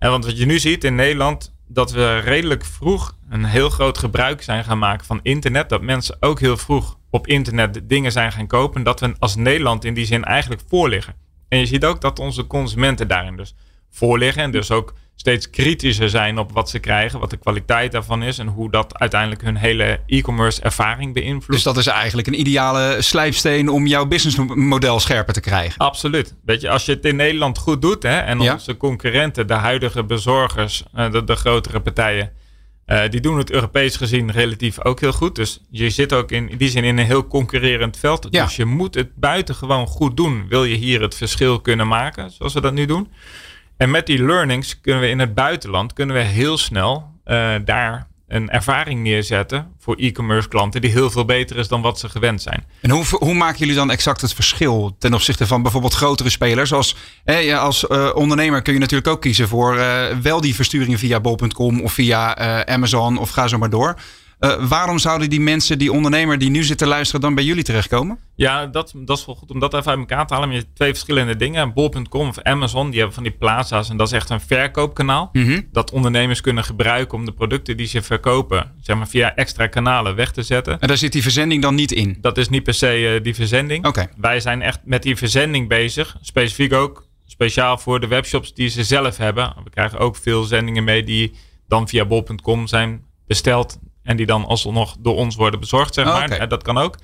Speaker 5: En want wat je nu ziet in Nederland, dat we redelijk vroeg een heel groot gebruik zijn gaan maken van internet. Dat mensen ook heel vroeg op internet dingen zijn gaan kopen. Dat we als Nederland in die zin eigenlijk voorliggen. En je ziet ook dat onze consumenten daarin dus voorliggen. En dus ook steeds kritischer zijn op wat ze krijgen, wat de kwaliteit daarvan is. En hoe dat uiteindelijk hun hele e-commerce ervaring beïnvloedt.
Speaker 4: dus dat is eigenlijk een ideale slijpsteen om jouw businessmodel scherper te krijgen.
Speaker 5: Absoluut. Weet je, als je het in Nederland goed doet hè, en
Speaker 4: Ja.
Speaker 5: onze concurrenten, de huidige bezorgers, eh, de, de grotere partijen, eh, die doen het Europees gezien relatief ook heel goed. Dus je zit ook in, die zin in een heel concurrerend veld.
Speaker 4: Ja.
Speaker 5: Dus je moet het buitengewoon goed doen. Wil je hier het verschil kunnen maken, zoals we dat nu doen. En met die learnings kunnen we in het buitenland kunnen we heel snel eh, daar een ervaring neerzetten voor e-commerce klanten die heel veel beter is dan wat ze gewend zijn.
Speaker 4: En hoe, hoe maken jullie dan exact het verschil ten opzichte van bijvoorbeeld grotere spelers? Als, hè, als eh, ondernemer kun je natuurlijk ook kiezen voor eh, wel die versturingen via bol.com of via Amazon of ga zo maar door. Eh, waarom zouden die mensen, die ondernemer die nu zit te luisteren, dan bij jullie terechtkomen?
Speaker 5: Ja, dat, dat is wel goed om dat even uit elkaar te halen. Maar je hebt twee verschillende dingen. Bol.com of Amazon, die hebben van die plaza's. En dat is echt een verkoopkanaal.
Speaker 4: Mhm.
Speaker 5: Dat ondernemers kunnen gebruiken om de producten die ze verkopen, zeg maar via extra kanalen weg te zetten.
Speaker 4: En daar zit die verzending dan niet in.
Speaker 5: Dat is niet per se eh, die verzending.
Speaker 4: Oké.
Speaker 5: Wij zijn echt met die verzending bezig. Specifiek ook speciaal voor de webshops die ze zelf hebben. We krijgen ook veel zendingen mee die dan via bol.com zijn besteld. En die dan alsnog door ons worden bezorgd, zeg
Speaker 4: Oh,
Speaker 5: maar. Dat kan ook.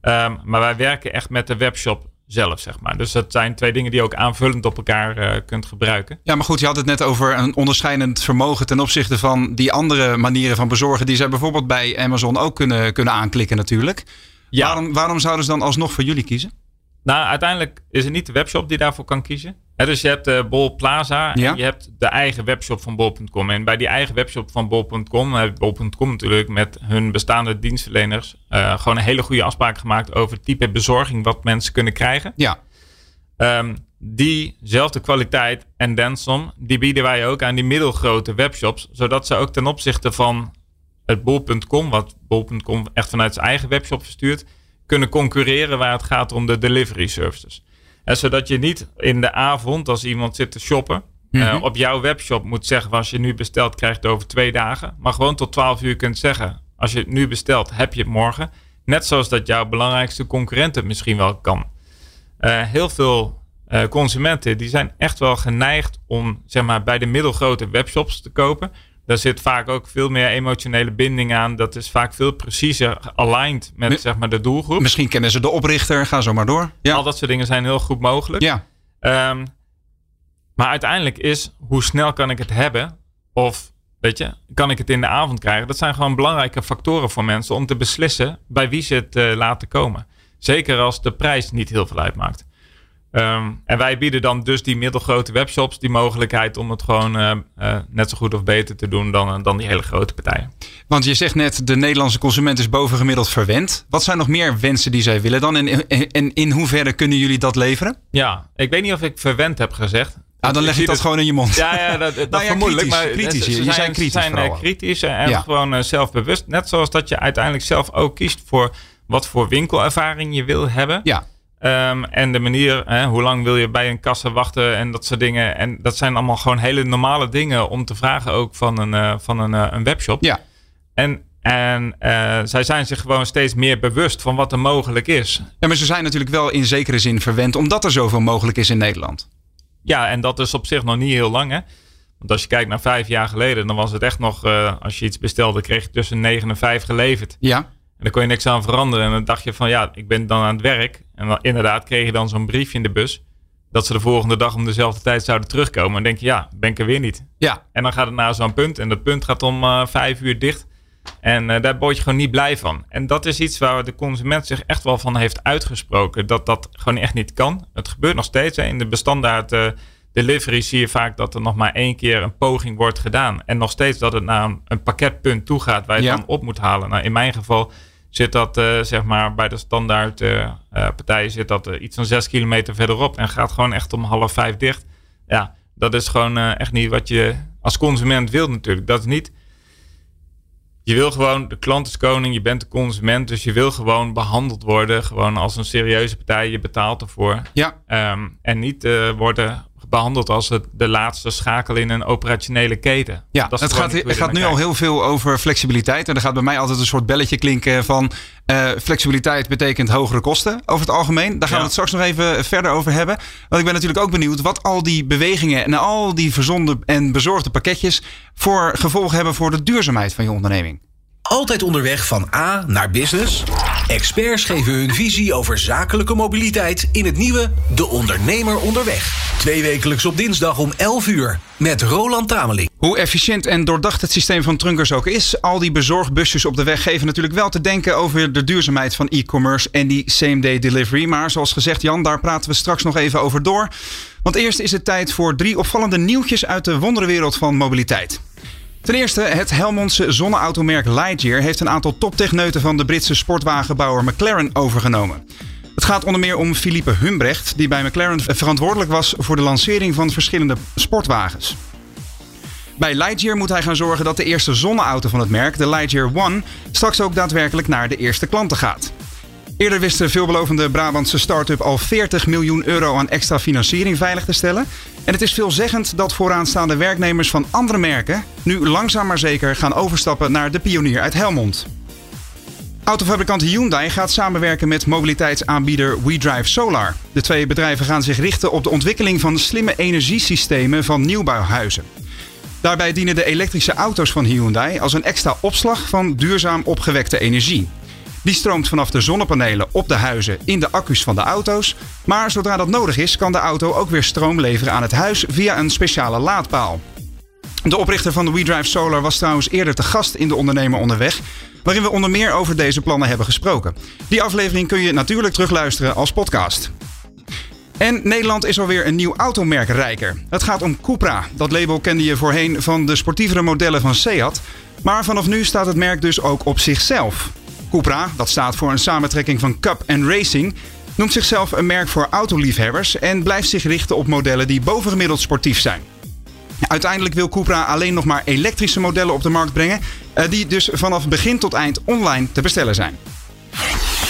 Speaker 5: Ehm, maar wij werken echt met de webshop zelf, zeg maar. Dus dat zijn twee dingen die je ook aanvullend op elkaar eh, kunt gebruiken.
Speaker 4: Ja, maar goed, je had het net over een onderscheidend vermogen ten opzichte van die andere manieren van bezorgen die zij bijvoorbeeld bij Amazon ook kunnen, kunnen aanklikken natuurlijk.
Speaker 5: Ja.
Speaker 4: Waarom, waarom zouden ze dan alsnog voor jullie kiezen?
Speaker 5: Nou, uiteindelijk is het niet de webshop die daarvoor kan kiezen. Dus je hebt eh, Bol Plaza
Speaker 4: Ja.
Speaker 5: en je hebt de eigen webshop van Bol.com. En bij die eigen webshop van Bol.com heeft Bol.com natuurlijk met hun bestaande dienstverleners eh, gewoon een hele goede afspraak gemaakt over het type bezorging wat mensen kunnen krijgen.
Speaker 4: Ja,
Speaker 5: Ehm, diezelfde kwaliteit en then some, die bieden wij ook aan die middelgrote webshops. Zodat ze ook ten opzichte van het bol.com, wat bol.com echt vanuit zijn eigen webshop verstuurt, kunnen concurreren waar het gaat om de delivery services. En zodat je niet in de avond, als iemand zit te shoppen, eh,
Speaker 4: Mhm.
Speaker 5: op jouw webshop moet zeggen: als je nu bestelt, krijg je het over twee dagen. Maar gewoon tot 12 uur kunt zeggen: als je het nu bestelt, heb je het morgen. Net zoals dat jouw belangrijkste concurrent het misschien wel kan. Eh, heel veel eh, consumenten die zijn echt wel geneigd om zeg maar, bij de middelgrote webshops te kopen. Daar zit vaak ook veel meer emotionele binding aan. Dat is vaak veel preciezer aligned met
Speaker 4: Mi-
Speaker 5: zeg maar, de doelgroep.
Speaker 4: Misschien kennen ze de oprichter. Ga zo maar door. Ja.
Speaker 5: Al dat soort dingen zijn heel goed mogelijk.
Speaker 4: ja.
Speaker 5: Ehm, maar uiteindelijk is hoe snel kan ik het hebben? Of weet je, kan ik het in de avond krijgen? Dat zijn gewoon belangrijke factoren voor mensen om te beslissen bij wie ze het eh, laten komen. Zeker als de prijs niet heel veel uitmaakt. Ehm, en wij bieden dan dus die middelgrote webshops die mogelijkheid om het gewoon eh, eh, net zo goed of beter te doen dan, dan die hele grote partijen.
Speaker 4: Want je zegt net, de Nederlandse consument is bovengemiddeld verwend. Wat zijn nog meer wensen die zij willen dan? En, en, en in hoeverre kunnen jullie dat leveren?
Speaker 5: Ja, ik weet niet of ik verwend heb gezegd.
Speaker 4: Ah, dan leg ik dat
Speaker 5: het-
Speaker 4: gewoon in je mond.
Speaker 5: Ja, ja dat, dat (laughs)
Speaker 4: Nou ja,
Speaker 5: vermoedelijk.
Speaker 4: kritisch,
Speaker 5: maar
Speaker 4: kritisch.
Speaker 5: ze-
Speaker 4: Je-
Speaker 5: ze
Speaker 4: je
Speaker 5: zijn,
Speaker 4: zei kritisch
Speaker 5: ze zijn eh, kritisch en
Speaker 4: Ja.
Speaker 5: gewoon eh, zelfbewust. Net zoals dat je uiteindelijk zelf ook kiest voor wat voor winkelervaring je wil hebben.
Speaker 4: Ja,
Speaker 5: Ehm, en de manier, hè, hoe lang wil je bij een kassa wachten en dat soort dingen. En dat zijn allemaal gewoon hele normale dingen om te vragen ook van een, eh, van een, eh, een webshop.
Speaker 4: ja.
Speaker 5: En, en eh, zij zijn zich gewoon steeds meer bewust van wat er mogelijk is.
Speaker 4: ja, maar ze zijn natuurlijk wel in zekere zin verwend, omdat er zoveel mogelijk is in Nederland.
Speaker 5: Ja, en dat is op zich nog niet heel lang, hè? Want als je kijkt naar vijf jaar geleden, dan was het echt nog, als je iets bestelde, kreeg je tussen 9 en 5 geleverd.
Speaker 4: Ja,
Speaker 5: En daar kon je niks aan veranderen. En dan dacht je van, ja, ik ben dan aan het werk. En dan, inderdaad kreeg je dan zo'n briefje in de bus, dat ze de volgende dag om dezelfde tijd zouden terugkomen. En denk je, ja, ben ik er weer niet.
Speaker 4: ja.
Speaker 5: En dan gaat het naar zo'n punt, en dat punt gaat om eh, vijf uur dicht. En eh, daar word je gewoon niet blij van. En dat is iets waar de consument zich echt wel van heeft uitgesproken. Dat dat gewoon echt niet kan. Het gebeurt nog steeds. Hè. In de bestandaard eh, delivery zie je vaak dat er nog maar één keer een poging wordt gedaan. En nog steeds dat het naar een, een pakketpunt toe gaat waar je
Speaker 4: Ja.
Speaker 5: het dan op moet halen. Nou, in mijn geval zit dat eh, zeg maar bij de standaard eh, eh, partijen zit dat iets van zes kilometer verderop. En gaat gewoon echt om half vijf dicht. Ja, dat is gewoon echt niet wat je als consument wilt natuurlijk. Dat is niet je wil gewoon, de klant is koning, je bent de consument, dus je wil gewoon behandeld worden, gewoon als een serieuze partij, je betaalt ervoor.
Speaker 4: Ja,
Speaker 5: Ehm, en niet eh, worden behandeld als het, de laatste schakel in een operationele keten.
Speaker 4: ja.
Speaker 5: Dat
Speaker 4: het gaat, het gaat nu al heel veel over flexibiliteit. En er gaat bij mij altijd een soort belletje klinken van... eh, flexibiliteit betekent hogere kosten over het algemeen. Daar gaan we het straks nog even verder over hebben. Want ik ben natuurlijk ook benieuwd wat al die bewegingen... en al die verzonden en bezorgde pakketjes... voor gevolgen hebben voor de duurzaamheid van je onderneming.
Speaker 3: Altijd onderweg van A naar business? Experts geven hun visie over zakelijke mobiliteit in het nieuwe De Ondernemer Onderweg. Twee wekelijks op dinsdag om 11 uur met Roland Tameling.
Speaker 4: Hoe efficiënt en doordacht het systeem van Trunkers ook is, al die bezorgbusjes op de weg geven natuurlijk wel te denken over de duurzaamheid van e-commerce en die same-day delivery. Maar zoals gezegd, Jan, daar praten we straks nog even over door. Want eerst is het tijd voor drie opvallende nieuwtjes uit de wonderenwereld van mobiliteit. Ten eerste, het Helmondse zonneautomerk Lightyear heeft een aantal toptechneuten van de Britse sportwagenbouwer McLaren overgenomen. Het gaat onder meer om Philippe Humbrecht, die bij McLaren verantwoordelijk was voor de lancering van verschillende sportwagens. Bij Lightyear moet hij gaan zorgen dat de eerste zonneauto van het merk, de Lightyear One, straks ook daadwerkelijk naar de eerste klanten gaat. Eerder wist de veelbelovende Brabantse start-up al 40 miljoen euro aan extra financiering veilig te stellen. En het is veelzeggend dat vooraanstaande werknemers van andere merken nu langzaam maar zeker gaan overstappen naar de pionier uit Helmond. Autofabrikant Hyundai gaat samenwerken met mobiliteitsaanbieder WeDrive Solar. De twee bedrijven gaan zich richten op de ontwikkeling van slimme energiesystemen van nieuwbouwhuizen. Daarbij dienen de elektrische auto's van Hyundai als een extra opslag van duurzaam opgewekte energie. Die stroomt vanaf de zonnepanelen op de huizen in de accu's van de auto's. Maar zodra dat nodig is, kan de auto ook weer stroom leveren aan het huis via een speciale laadpaal. De oprichter van de WeDrive Solar was trouwens eerder te gast in de Ondernemer Onderweg, waarin we onder meer over deze plannen hebben gesproken. Die aflevering kun je natuurlijk terugluisteren als podcast. En Nederland is alweer een nieuw automerk rijker. Het gaat om Cupra. Dat label kende je voorheen van de sportievere modellen van Seat. Maar vanaf nu staat het merk dus ook op zichzelf. Cupra, dat staat voor een samentrekking van Cup en Racing, noemt zichzelf een merk voor autoliefhebbers en blijft zich richten op modellen die bovengemiddeld sportief zijn. Uiteindelijk wil Cupra alleen nog maar elektrische modellen op de markt brengen, eh, die dus vanaf begin tot eind online te bestellen zijn.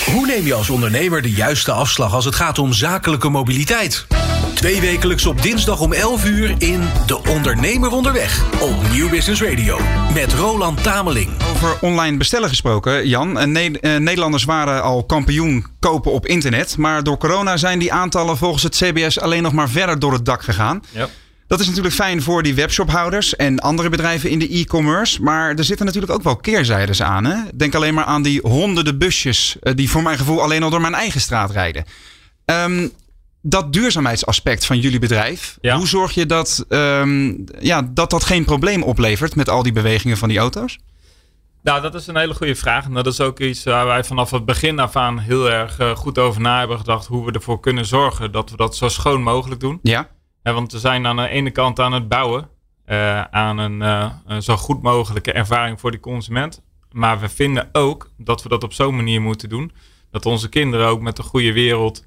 Speaker 3: Hoe neem je als ondernemer de juiste afslag als het gaat om zakelijke mobiliteit? Twee wekelijks op dinsdag om 11 uur in De Ondernemer Onderweg op Nieuw Business Radio. Met Roland Tameling.
Speaker 4: Over online bestellen gesproken, Jan. Eh, eh, Nederlanders waren al kampioen kopen op internet. Maar door corona zijn die aantallen volgens het CBS alleen nog maar verder door het dak gegaan.
Speaker 5: Ja.
Speaker 4: Dat is natuurlijk fijn voor die webshophouders en andere bedrijven in de e-commerce. Maar er zitten natuurlijk ook wel keerzijdes aan. Hè? Denk alleen maar aan die honderden busjes eh, die voor mijn gevoel alleen al door mijn eigen straat rijden. Ehm, dat duurzaamheidsaspect van jullie bedrijf,
Speaker 5: Ja.
Speaker 4: hoe zorg je dat, ehm, ja, dat dat geen probleem oplevert met al die bewegingen van die auto's?
Speaker 5: Nou, dat is een hele goede vraag. En dat is ook iets waar wij vanaf het begin af aan heel erg eh, goed over na hebben gedacht. Hoe we ervoor kunnen zorgen dat we dat zo schoon mogelijk doen.
Speaker 4: Ja,
Speaker 5: Ja, want we zijn aan de ene kant aan het bouwen eh, aan een, eh, een zo goed mogelijke ervaring voor die consument. Maar we vinden ook dat we dat op zo'n manier moeten doen. Dat onze kinderen ook met de goede wereld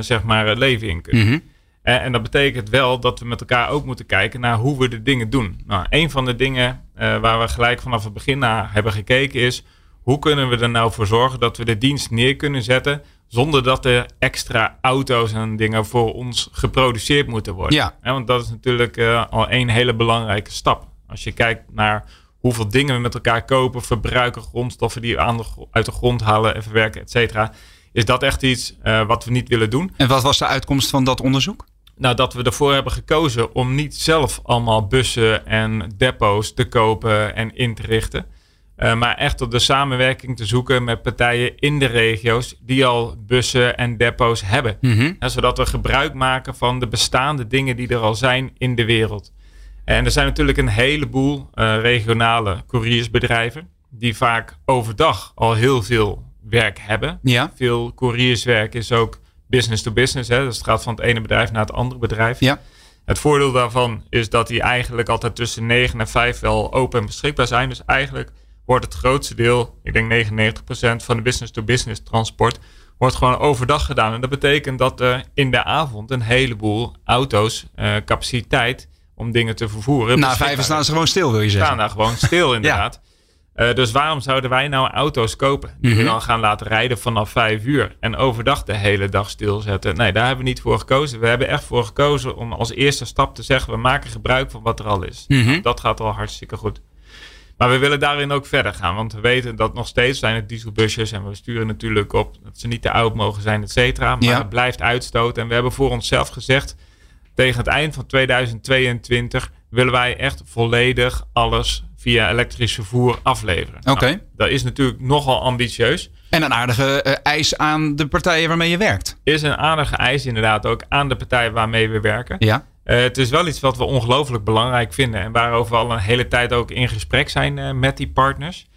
Speaker 5: zeg maar het leven in kunnen.
Speaker 4: Mhm.
Speaker 5: Eh, en dat betekent wel dat we met elkaar ook moeten kijken naar hoe we de dingen doen. Nou, een van de dingen eh, waar we gelijk vanaf het begin naar hebben gekeken is... hoe kunnen we er nou voor zorgen dat we de dienst neer kunnen zetten... zonder dat er extra auto's en dingen voor ons geproduceerd moeten worden.
Speaker 4: Ja.
Speaker 5: Want dat is natuurlijk eh, al een hele belangrijke stap. Als je kijkt naar hoeveel dingen we met elkaar kopen... verbruiken, grondstoffen die we aan de, gro- uit de grond halen en verwerken, et cetera... is dat echt iets eh, wat we niet willen doen.
Speaker 4: en wat was de uitkomst van dat onderzoek?
Speaker 5: Nou, dat we ervoor hebben gekozen om niet zelf allemaal bussen en depots te kopen en in te richten. Eh, maar echt op de samenwerking te zoeken met partijen in de regio's die al bussen en depots hebben.
Speaker 4: Mhm.
Speaker 5: Zodat we gebruik maken van de bestaande dingen die er al zijn in de wereld. En er zijn natuurlijk een heleboel eh, regionale couriersbedrijven die vaak overdag al heel veel werk hebben.
Speaker 4: Ja,
Speaker 5: Veel courierswerk is ook business to business. Hè? Dus het gaat van het ene bedrijf naar het andere bedrijf.
Speaker 4: ja.
Speaker 5: Het voordeel daarvan is dat die eigenlijk altijd tussen 9 en 5 wel open en beschikbaar zijn. Dus eigenlijk wordt het grootste deel, ik denk 99% van de business to business transport, wordt gewoon overdag gedaan. En dat betekent dat er in de avond een heleboel auto's eh, capaciteit om dingen te vervoeren.
Speaker 4: Na vijf staan ze gewoon stil, wil je
Speaker 5: staan
Speaker 4: zeggen.
Speaker 5: daar gewoon stil (laughs) inderdaad. Eh, dus waarom zouden wij nou auto's kopen die we
Speaker 4: Mhm.
Speaker 5: dan gaan laten rijden vanaf vijf uur en overdag de hele dag stilzetten? Nee, daar hebben we niet voor gekozen. We hebben echt voor gekozen om als eerste stap te zeggen: we maken gebruik van wat er al is.
Speaker 4: Mhm.
Speaker 5: Dat gaat al hartstikke goed. Maar we willen daarin ook verder gaan, want we weten dat nog steeds zijn het dieselbusjes en we sturen natuurlijk op dat ze niet te oud mogen zijn, et cetera. Maar
Speaker 4: Ja.
Speaker 5: het blijft uitstoten en we hebben voor onszelf gezegd tegen het eind van 2022 willen wij echt volledig alles via elektrisch vervoer afleveren.
Speaker 4: Oké.
Speaker 5: Nou, dat is natuurlijk nogal ambitieus.
Speaker 4: En een aardige eh, eis aan de partijen waarmee je werkt.
Speaker 5: Is een aardige eis inderdaad ook aan de partij waarmee we werken.
Speaker 4: Ja.
Speaker 5: Eh, het is wel iets wat we ongelooflijk belangrijk vinden en waarover we al een hele tijd ook in gesprek zijn eh, met die partners.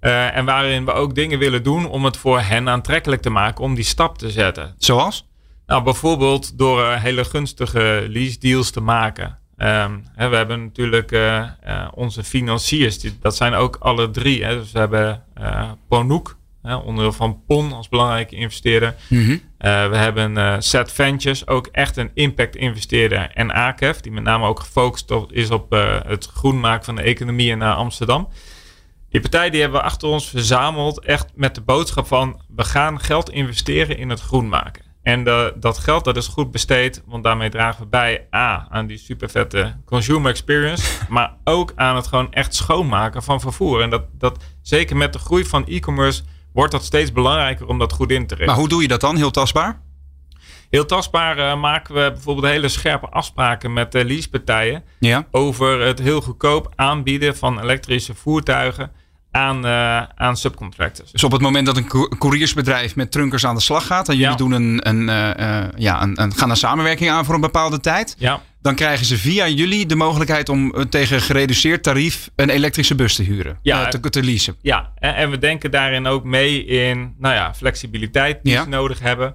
Speaker 5: En waarin we ook dingen willen doen om het voor hen aantrekkelijk te maken om die stap te zetten.
Speaker 4: Zoals?
Speaker 5: Nou, bijvoorbeeld door hele gunstige lease deals te maken. Ehm, hè, we hebben natuurlijk eh, eh, onze financiers, die, dat zijn ook alle drie. Hè. Dus we hebben eh Ponoek, hè, onderdeel van PON als belangrijke investeerder.
Speaker 4: Mhm.
Speaker 5: We hebben Set Ventures, ook echt een impact investeerder. En AKEF, die met name ook gefocust op, is op het groen maken van de economie in Amsterdam. Die partij die hebben we achter ons verzameld, echt met de boodschap van we gaan geld investeren in het groen maken. En de, dat geld dat is goed besteed, want daarmee dragen we bij A aan die super vette consumer experience, (laughs) maar ook aan het gewoon echt schoonmaken van vervoer. En dat, dat zeker met de groei van e-commerce wordt dat steeds belangrijker om dat goed in te richten.
Speaker 4: Maar hoe doe je dat dan? Heel tastbaar?
Speaker 5: Heel tastbaar eh, maken we bijvoorbeeld hele scherpe afspraken met de leasepartijen
Speaker 4: Ja.
Speaker 5: over het heel goedkoop aanbieden van elektrische voertuigen aan, eh, aan subcontractors.
Speaker 4: Dus op het moment dat een co- couriersbedrijf met trunkers aan de slag gaat en jullie
Speaker 5: Ja.
Speaker 4: doen een, een, eh, eh, ja, een, een, gaan een samenwerking aan voor een bepaalde tijd,
Speaker 5: Ja,
Speaker 4: dan krijgen ze via jullie de mogelijkheid om tegen gereduceerd tarief een elektrische bus te huren.
Speaker 5: Ja.
Speaker 4: te, te leasen.
Speaker 5: ja. En, en we denken daarin ook mee in nou ja, flexibiliteit die
Speaker 4: Ja.
Speaker 5: ze nodig hebben.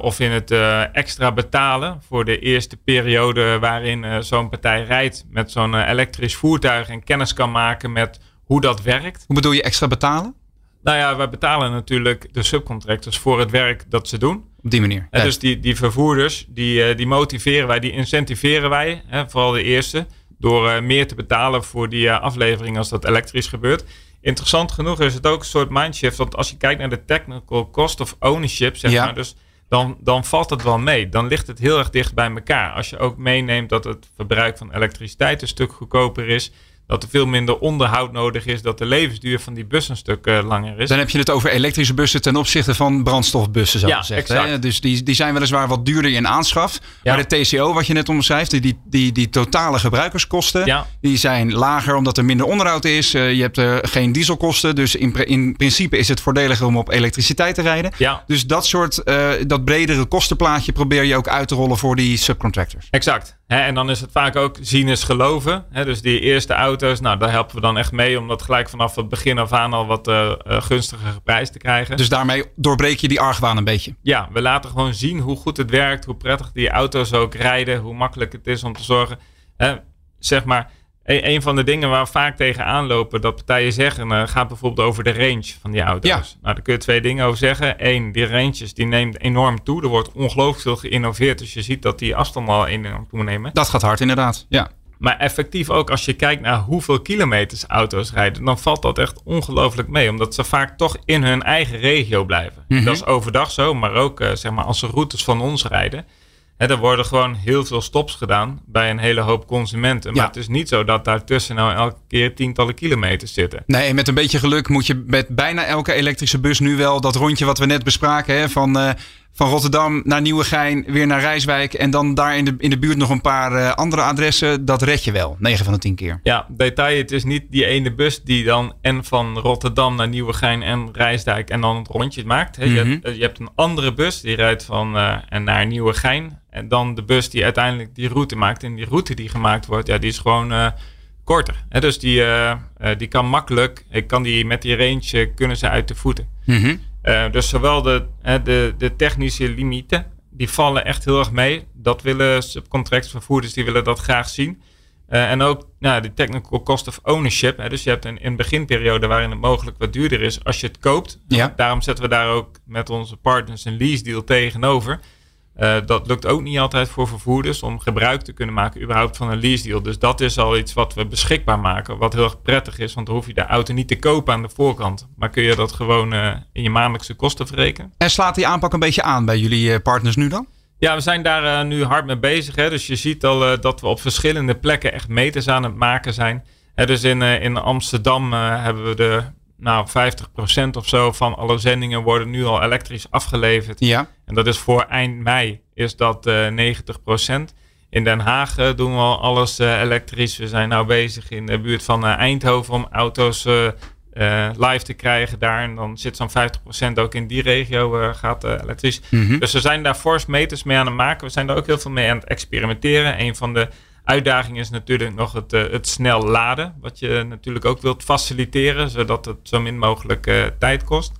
Speaker 5: Of in het extra betalen voor de eerste periode waarin zo'n partij rijdt met zo'n elektrisch voertuig en kennis kan maken met hoe dat werkt.
Speaker 4: Hoe bedoel je extra betalen?
Speaker 5: Nou ja, wij betalen natuurlijk de subcontractors voor het werk dat ze doen.
Speaker 4: Op die manier.
Speaker 5: En dus die, die vervoerders, die, eh, die motiveren wij, die incentiveren wij, hè, vooral de eerste, door eh, meer te betalen voor die eh, aflevering als dat elektrisch gebeurt. interessant genoeg is het ook een soort mindshift. Want als je kijkt naar de technical cost of ownership, zeg
Speaker 4: Ja.
Speaker 5: maar, dus dan, dan valt het wel mee. Dan ligt het heel erg dicht bij elkaar. Als je ook meeneemt dat het verbruik van elektriciteit een stuk goedkoper is. Dat er veel minder onderhoud nodig is. Dat de levensduur van die bus een stuk eh, langer is.
Speaker 4: Dan heb je het over elektrische bussen ten opzichte van brandstofbussen, zo
Speaker 5: Ja,
Speaker 4: gezegd. Hè? Dus die, die zijn weliswaar wat duurder in aanschaf.
Speaker 5: Ja.
Speaker 4: Maar de TCO, wat je net omschrijft, die, die, die, die totale gebruikerskosten,
Speaker 5: Ja.
Speaker 4: die zijn lager omdat er minder onderhoud is. Eh, je hebt eh, geen dieselkosten. Dus in, in principe is het voordeliger om op elektriciteit te rijden.
Speaker 5: Ja.
Speaker 4: Dus dat soort, eh, dat bredere kostenplaatje probeer je ook uit te rollen voor die subcontractors.
Speaker 5: Exact. En dan is het vaak ook zien is geloven. Dus die eerste auto's, nou, daar helpen we dan echt mee om dat gelijk vanaf het begin af aan al wat eh, gunstiger geprijsd te krijgen.
Speaker 4: Dus daarmee doorbreek je die argwaan een beetje.
Speaker 5: ja, we laten gewoon zien hoe goed het werkt, hoe prettig die auto's ook rijden, hoe makkelijk het is om te zorgen. Zeg maar, een, van de dingen waar we vaak tegenaan lopen, dat partijen zeggen, eh, gaat bijvoorbeeld over de range van die auto's.
Speaker 4: Ja.
Speaker 5: Nou, daar kun je twee dingen over zeggen. Eén, die ranges die neemt enorm toe. Er wordt ongelooflijk veel geïnnoveerd, dus je ziet dat die afstanden al enorm toenemen.
Speaker 4: Dat gaat hard inderdaad. Ja.
Speaker 5: Maar effectief ook als je kijkt naar hoeveel kilometers auto's rijden, dan valt dat echt ongelooflijk mee. Omdat ze vaak toch in hun eigen regio blijven.
Speaker 4: Mhm.
Speaker 5: Dat is overdag zo, maar ook eh, zeg maar, als ze routes van ons rijden. Er worden gewoon heel veel stops gedaan bij een hele hoop consumenten. Maar
Speaker 4: Ja.
Speaker 5: het is niet zo dat daartussen nou elke keer tientallen kilometers zitten.
Speaker 4: Nee, en met een beetje geluk moet je met bijna elke elektrische bus nu wel dat rondje wat we net bespraken. Hè, van, eh, van Rotterdam naar Nieuwegein, weer naar Rijswijk. En dan daar in de, in de buurt nog een paar eh, andere adressen. Dat red je wel, 9 van de 10 keer.
Speaker 5: Ja, detail, het is niet die ene bus die dan en van Rotterdam naar Nieuwegein en Rijsdijk en dan het rondje maakt. Je,
Speaker 4: Mhm.
Speaker 5: hebt, je hebt een andere bus die rijdt van eh, en naar Nieuwegein. En dan de bus die uiteindelijk die route maakt. En die route die gemaakt wordt, ja, die is gewoon eh, korter. Dus die, eh, eh, die kan makkelijk, ik kan die met die range eh, kunnen ze uit de voeten.
Speaker 4: Mhm.
Speaker 5: Eh, dus zowel de, hè, de, de technische limieten, die vallen echt heel erg mee. Dat willen subcontractvervoerders, die willen dat graag zien. Eh, en ook nou, de technical cost of ownership. Hè, dus je hebt een, een beginperiode waarin het mogelijk wat duurder is als je het koopt.
Speaker 4: Ja.
Speaker 5: Daarom zetten we daar ook met onze partners een lease deal tegenover. Eh, dat lukt ook niet altijd voor vervoerders om gebruik te kunnen maken überhaupt van een lease deal. Dus dat is al iets wat we beschikbaar maken, wat heel erg prettig is. Want dan hoef je de auto niet te kopen aan de voorkant. Maar kun je dat gewoon eh, in je maandelijkse kosten verrekenen.
Speaker 4: En slaat die aanpak een beetje aan bij jullie eh, partners nu dan?
Speaker 5: Ja, we zijn daar nu hard mee bezig. Hè? Dus je ziet al dat we op verschillende plekken echt meters aan het maken zijn. Dus in, in Amsterdam hebben we de nou, 50% of zo van alle zendingen worden nu al elektrisch afgeleverd.
Speaker 4: Ja.
Speaker 5: En dat is voor eind mei is dat eh 90%. In Den Haag eh, doen we al alles eh, elektrisch. We zijn nou bezig in de buurt van eh, Eindhoven om auto's eh, eh, live te krijgen daar. En dan zit zo'n 50% ook in die regio eh, gaat eh, elektrisch.
Speaker 4: Mhm.
Speaker 5: Dus we zijn daar fors meters mee aan het maken. We zijn daar ook heel veel mee aan het experimenteren. Een van de uitdagingen is natuurlijk nog het, eh, het snel laden. Wat je natuurlijk ook wilt faciliteren, zodat het zo min mogelijk eh, tijd kost.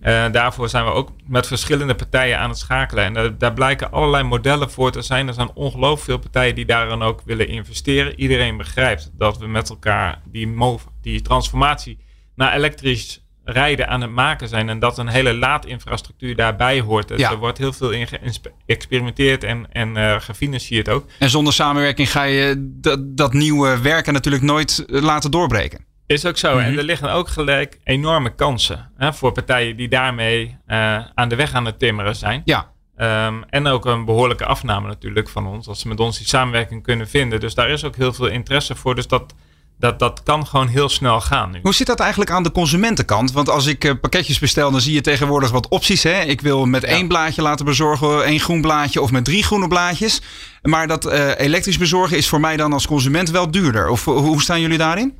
Speaker 5: Eh, daarvoor zijn we ook met verschillende partijen aan het schakelen. En daar blijken allerlei modellen voor te zijn. Er zijn ongelooflijk veel partijen die daarin ook willen investeren. Iedereen begrijpt dat we met elkaar die, die transformatie naar elektrisch rijden aan het maken zijn. En dat een hele laadinfrastructuur daarbij hoort. Dus
Speaker 4: Ja.
Speaker 5: Er wordt heel veel in geëxperimenteerd en, en eh, gefinancierd ook.
Speaker 4: En zonder samenwerking ga je dat, dat nieuwe werken natuurlijk nooit eh, laten doorbreken.
Speaker 5: Is ook zo.
Speaker 4: Mhm.
Speaker 5: En er liggen ook gelijk enorme kansen hè, voor partijen die daarmee eh, aan de weg aan het timmeren zijn.
Speaker 4: Ja.
Speaker 5: Ehm, en ook een behoorlijke afname natuurlijk van ons. Als ze met ons die samenwerking kunnen vinden. Dus daar is ook heel veel interesse voor. Dus dat, dat, dat kan gewoon heel snel gaan nu.
Speaker 4: Hoe zit dat eigenlijk aan de consumentenkant? Want als ik eh, pakketjes bestel, dan zie je tegenwoordig wat opties. Hè? Ik wil met één blaadje laten bezorgen, één groen blaadje of met drie groene blaadjes. Maar dat eh, elektrisch bezorgen is voor mij dan als consument wel duurder. Of eh, hoe staan jullie daarin?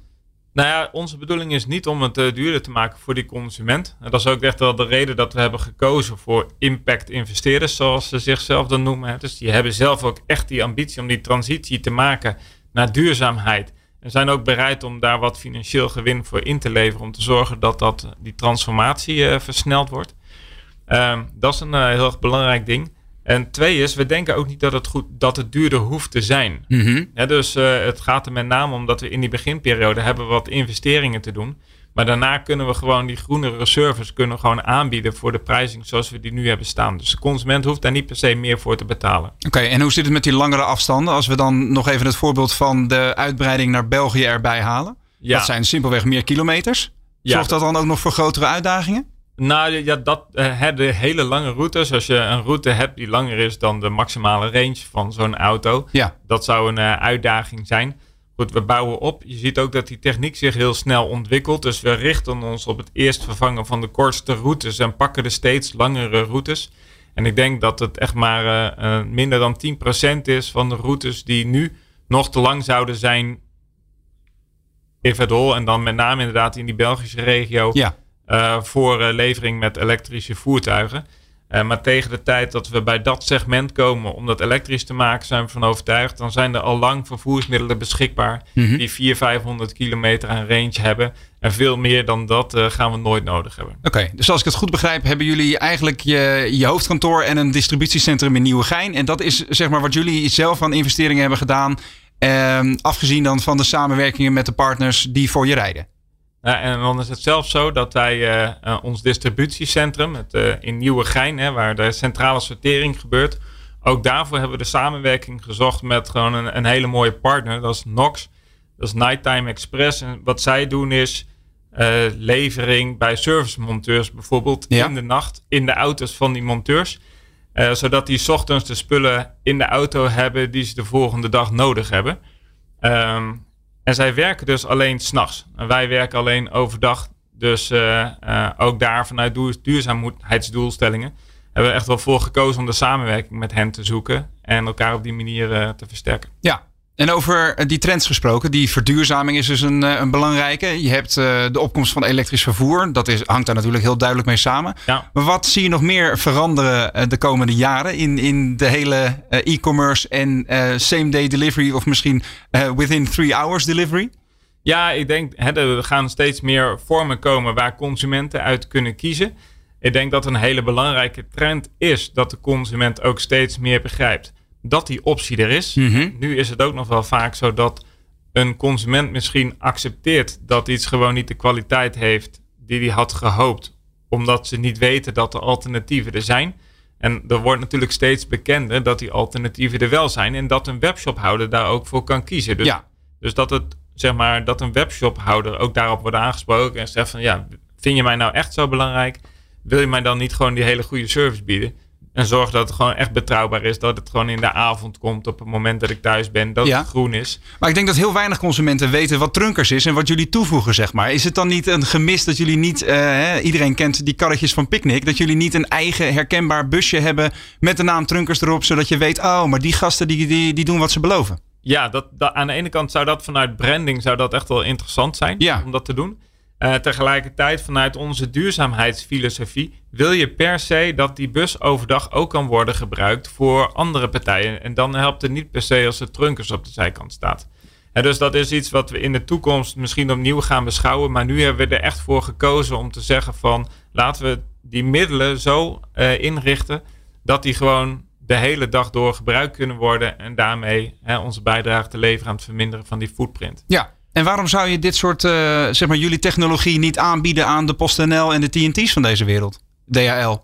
Speaker 5: Nou ja, onze bedoeling is niet om het duurder te maken voor die consument. En dat is ook echt wel de reden dat we hebben gekozen voor impact investeerders, zoals ze zichzelf dan noemen. Dus die hebben zelf ook echt die ambitie om die transitie te maken naar duurzaamheid. En zijn ook bereid om daar wat financieel gewin voor in te leveren. Om te zorgen dat, dat die transformatie eh, versneld wordt. Ehm, dat is een eh, heel erg belangrijk ding. En twee is, we denken ook niet dat het, goed, dat het duurder hoeft te zijn. Ja, dus eh, het gaat er met name om dat we in die beginperiode hebben wat investeringen te doen. Maar daarna kunnen we gewoon die groenere service kunnen gewoon aanbieden voor de prijzing zoals we die nu hebben staan. Dus de consument hoeft daar niet per se meer voor te betalen.
Speaker 4: Oké, en hoe zit het met die langere afstanden? Als we dan nog even het voorbeeld van de uitbreiding naar België erbij halen.
Speaker 5: Ja.
Speaker 4: Dat zijn simpelweg meer kilometers.
Speaker 5: Ja,
Speaker 4: Zorgt dat dan ook nog voor grotere uitdagingen?
Speaker 5: Nou ja, dat, eh, hè, de hele lange routes. Als je een route hebt die langer is dan de maximale range van zo'n auto.
Speaker 4: Ja.
Speaker 5: Dat zou een eh, uitdaging zijn. Goed, we bouwen op. Je ziet ook dat die techniek zich heel snel ontwikkelt. Dus we richten ons op het eerst vervangen van de kortste routes en pakken de steeds langere routes. En ik denk dat het echt maar eh, eh, minder dan 10% is van de routes die nu nog te lang zouden zijn in Verdol. En dan met name inderdaad in die Belgische regio
Speaker 4: Ja.
Speaker 5: eh, voor levering met elektrische voertuigen. Eh, maar tegen de tijd dat we bij dat segment komen om dat elektrisch te maken, zijn we van overtuigd. Dan zijn er al lang vervoersmiddelen beschikbaar
Speaker 4: Mhm.
Speaker 5: die 400, 500 kilometer aan range hebben. En veel meer dan dat eh, gaan we nooit nodig hebben.
Speaker 4: Oké, dus als ik het goed begrijp, hebben jullie eigenlijk je, je hoofdkantoor en een distributiecentrum in Nieuwegein. En dat is zeg maar wat jullie zelf aan investeringen hebben gedaan. ehm, afgezien dan van de samenwerkingen met de partners die voor je rijden.
Speaker 5: Ja, en dan is het zelfs zo dat wij eh, eh, ons distributiecentrum het, eh, in Nieuwegein, hè, waar de centrale sortering gebeurt, ook daarvoor hebben we de samenwerking gezocht met gewoon een, een hele mooie partner. Dat is Nox, dat is Nighttime Express. En wat zij doen is levering bij servicemonteurs bijvoorbeeld
Speaker 4: Ja.
Speaker 5: in de nacht in de auto's van die monteurs. Zodat die 's ochtends de spullen in de auto hebben die ze de volgende dag nodig hebben. Ehm, en zij werken dus alleen s'nachts. En wij werken alleen overdag. Dus eh, eh, ook daar vanuit duur- duurzaamheidsdoelstellingen hebben we echt wel voor gekozen om de samenwerking met hen te zoeken. En elkaar op die manier eh, te versterken.
Speaker 4: Ja. En over eh, die trends gesproken, die verduurzaming is dus een, eh, een belangrijke. Je hebt eh, de opkomst van elektrisch vervoer. Dat is, hangt daar natuurlijk heel duidelijk mee samen.
Speaker 5: Ja.
Speaker 4: Maar wat zie je nog meer veranderen de komende jaren in, in de hele e-commerce en same-day delivery of misschien within three hours delivery?
Speaker 5: Ja, ik denk hè, er gaan steeds meer vormen komen waar consumenten uit kunnen kiezen. Ik denk dat een hele belangrijke trend is dat de consument ook steeds meer begrijpt dat die optie er is.
Speaker 4: Mhm.
Speaker 5: Nu is het ook nog wel vaak zo dat een consument misschien accepteert dat iets gewoon niet de kwaliteit heeft die hij had gehoopt, omdat ze niet weten dat er alternatieven er zijn. En er wordt natuurlijk steeds bekender dat die alternatieven er wel zijn en dat een webshophouder daar ook voor kan kiezen. Dus
Speaker 4: Ja.
Speaker 5: dus dat, het, zeg maar, dat een webshophouder ook daarop wordt aangesproken en zegt van ja, vind je mij nou echt zo belangrijk? Wil je mij dan niet gewoon die hele goede service bieden? En zorg dat het gewoon echt betrouwbaar is. Dat het gewoon in de avond komt op het moment dat ik thuis ben. Dat
Speaker 4: Ja.
Speaker 5: het groen is.
Speaker 4: Maar ik denk dat heel weinig consumenten weten wat Trunkers is en wat jullie toevoegen, zeg maar. Is het dan niet een gemis dat jullie niet, eh, iedereen kent die karretjes van Picnic, dat jullie niet een eigen herkenbaar busje hebben met de naam Trunkers erop, zodat je weet, oh, maar die gasten die, die, die doen wat ze beloven.
Speaker 5: Ja, dat, dat, aan de ene kant zou dat vanuit branding zou dat echt wel interessant zijn
Speaker 4: Ja.
Speaker 5: om dat te doen. Eh, tegelijkertijd vanuit onze duurzaamheidsfilosofie wil je per se dat die bus overdag ook kan worden gebruikt voor andere partijen. En dan helpt het niet per se als er trunkers op de zijkant staat. En dus dat is iets wat we in de toekomst misschien opnieuw gaan beschouwen. Maar nu hebben we er echt voor gekozen om te zeggen van laten we die middelen zo eh, inrichten dat die gewoon de hele dag door gebruikt kunnen worden. En daarmee hè, onze bijdrage te leveren aan het verminderen van die footprint.
Speaker 4: Ja. En waarom zou je dit soort, eh, zeg maar, jullie technologie niet aanbieden aan de PostNL en de TNT's van deze wereld? DHL.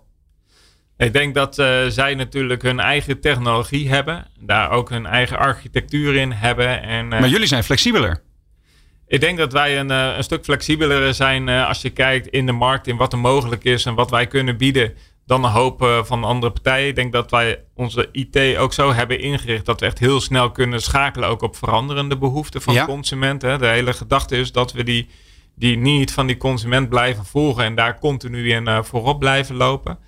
Speaker 5: Ik denk dat eh, zij natuurlijk hun eigen technologie hebben. Daar ook hun eigen architectuur in hebben. En, eh,
Speaker 4: Maar jullie zijn flexibeler.
Speaker 5: Ik denk dat wij een, een stuk flexibeler zijn als je kijkt in de markt, in wat er mogelijk is en wat wij kunnen bieden dan een hoop eh, van andere partijen. Ik denk dat wij onze IT ook zo hebben ingericht dat we echt heel snel kunnen schakelen ook op veranderende behoeften van
Speaker 4: Ja.
Speaker 5: de hele gedachte is dat we die, die niet van die consument blijven volgen en daar continu in eh, voorop blijven lopen.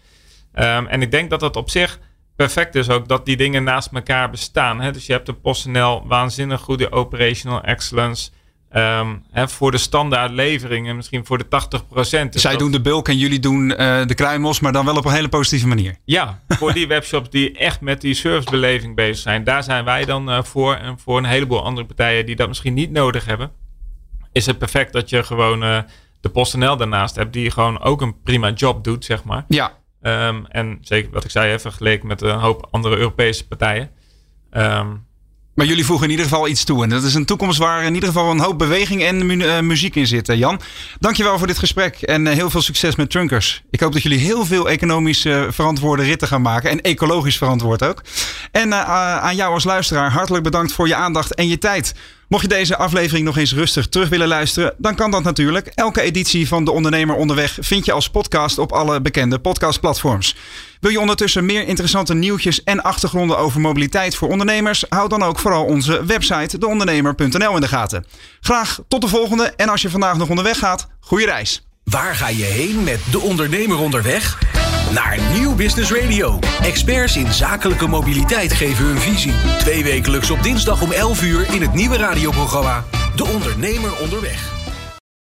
Speaker 5: Ehm, en ik denk dat dat op zich perfect is ook dat die dingen naast elkaar bestaan. Hè? Dus je hebt de PostNL waanzinnig goede operational excellence. Ehm, hè, voor de standaard leveringen, misschien voor de 80%. Dus
Speaker 4: Zij
Speaker 5: dat-
Speaker 4: doen de bulk en jullie doen eh, de kruimels, maar dan wel op een hele positieve manier.
Speaker 5: Ja, (laughs) voor die webshops die echt met die servicebeleving bezig zijn. Daar zijn wij dan eh, voor. En voor een heleboel andere partijen die dat misschien niet nodig hebben. Is het perfect dat je gewoon eh, de PostNL daarnaast hebt. Die gewoon ook een prima job doet, zeg maar.
Speaker 4: Ja,
Speaker 5: Ehm, en zeker wat ik zei, vergeleken met een hoop andere Europese partijen. Ehm,
Speaker 4: Maar jullie voegen in ieder geval iets toe. En dat is een toekomst waar in ieder geval een hoop beweging en eh, muziek in zit. Jan, dankjewel voor dit gesprek. En eh, heel veel succes met Trunkers. Ik hoop dat jullie heel veel economisch eh, verantwoorde ritten gaan maken. En ecologisch verantwoord ook. En aan jou als luisteraar hartelijk bedankt voor je aandacht en je tijd. Mocht je deze aflevering nog eens rustig terug willen luisteren, dan kan dat natuurlijk. Elke editie van De Ondernemer Onderweg vind je als podcast op alle bekende podcastplatforms. Wil je ondertussen meer interessante nieuwtjes en achtergronden over mobiliteit voor ondernemers? Houd dan ook vooral onze website deondernemer.nl in de gaten. Graag tot de volgende en als je vandaag nog onderweg gaat, goede reis.
Speaker 3: Waar ga je heen met De Ondernemer Onderweg? Naar Nieuw Business Radio. Experts in zakelijke mobiliteit geven hun visie. Twee wekelijks op dinsdag om 11 uur in het nieuwe radioprogramma De Ondernemer Onderweg.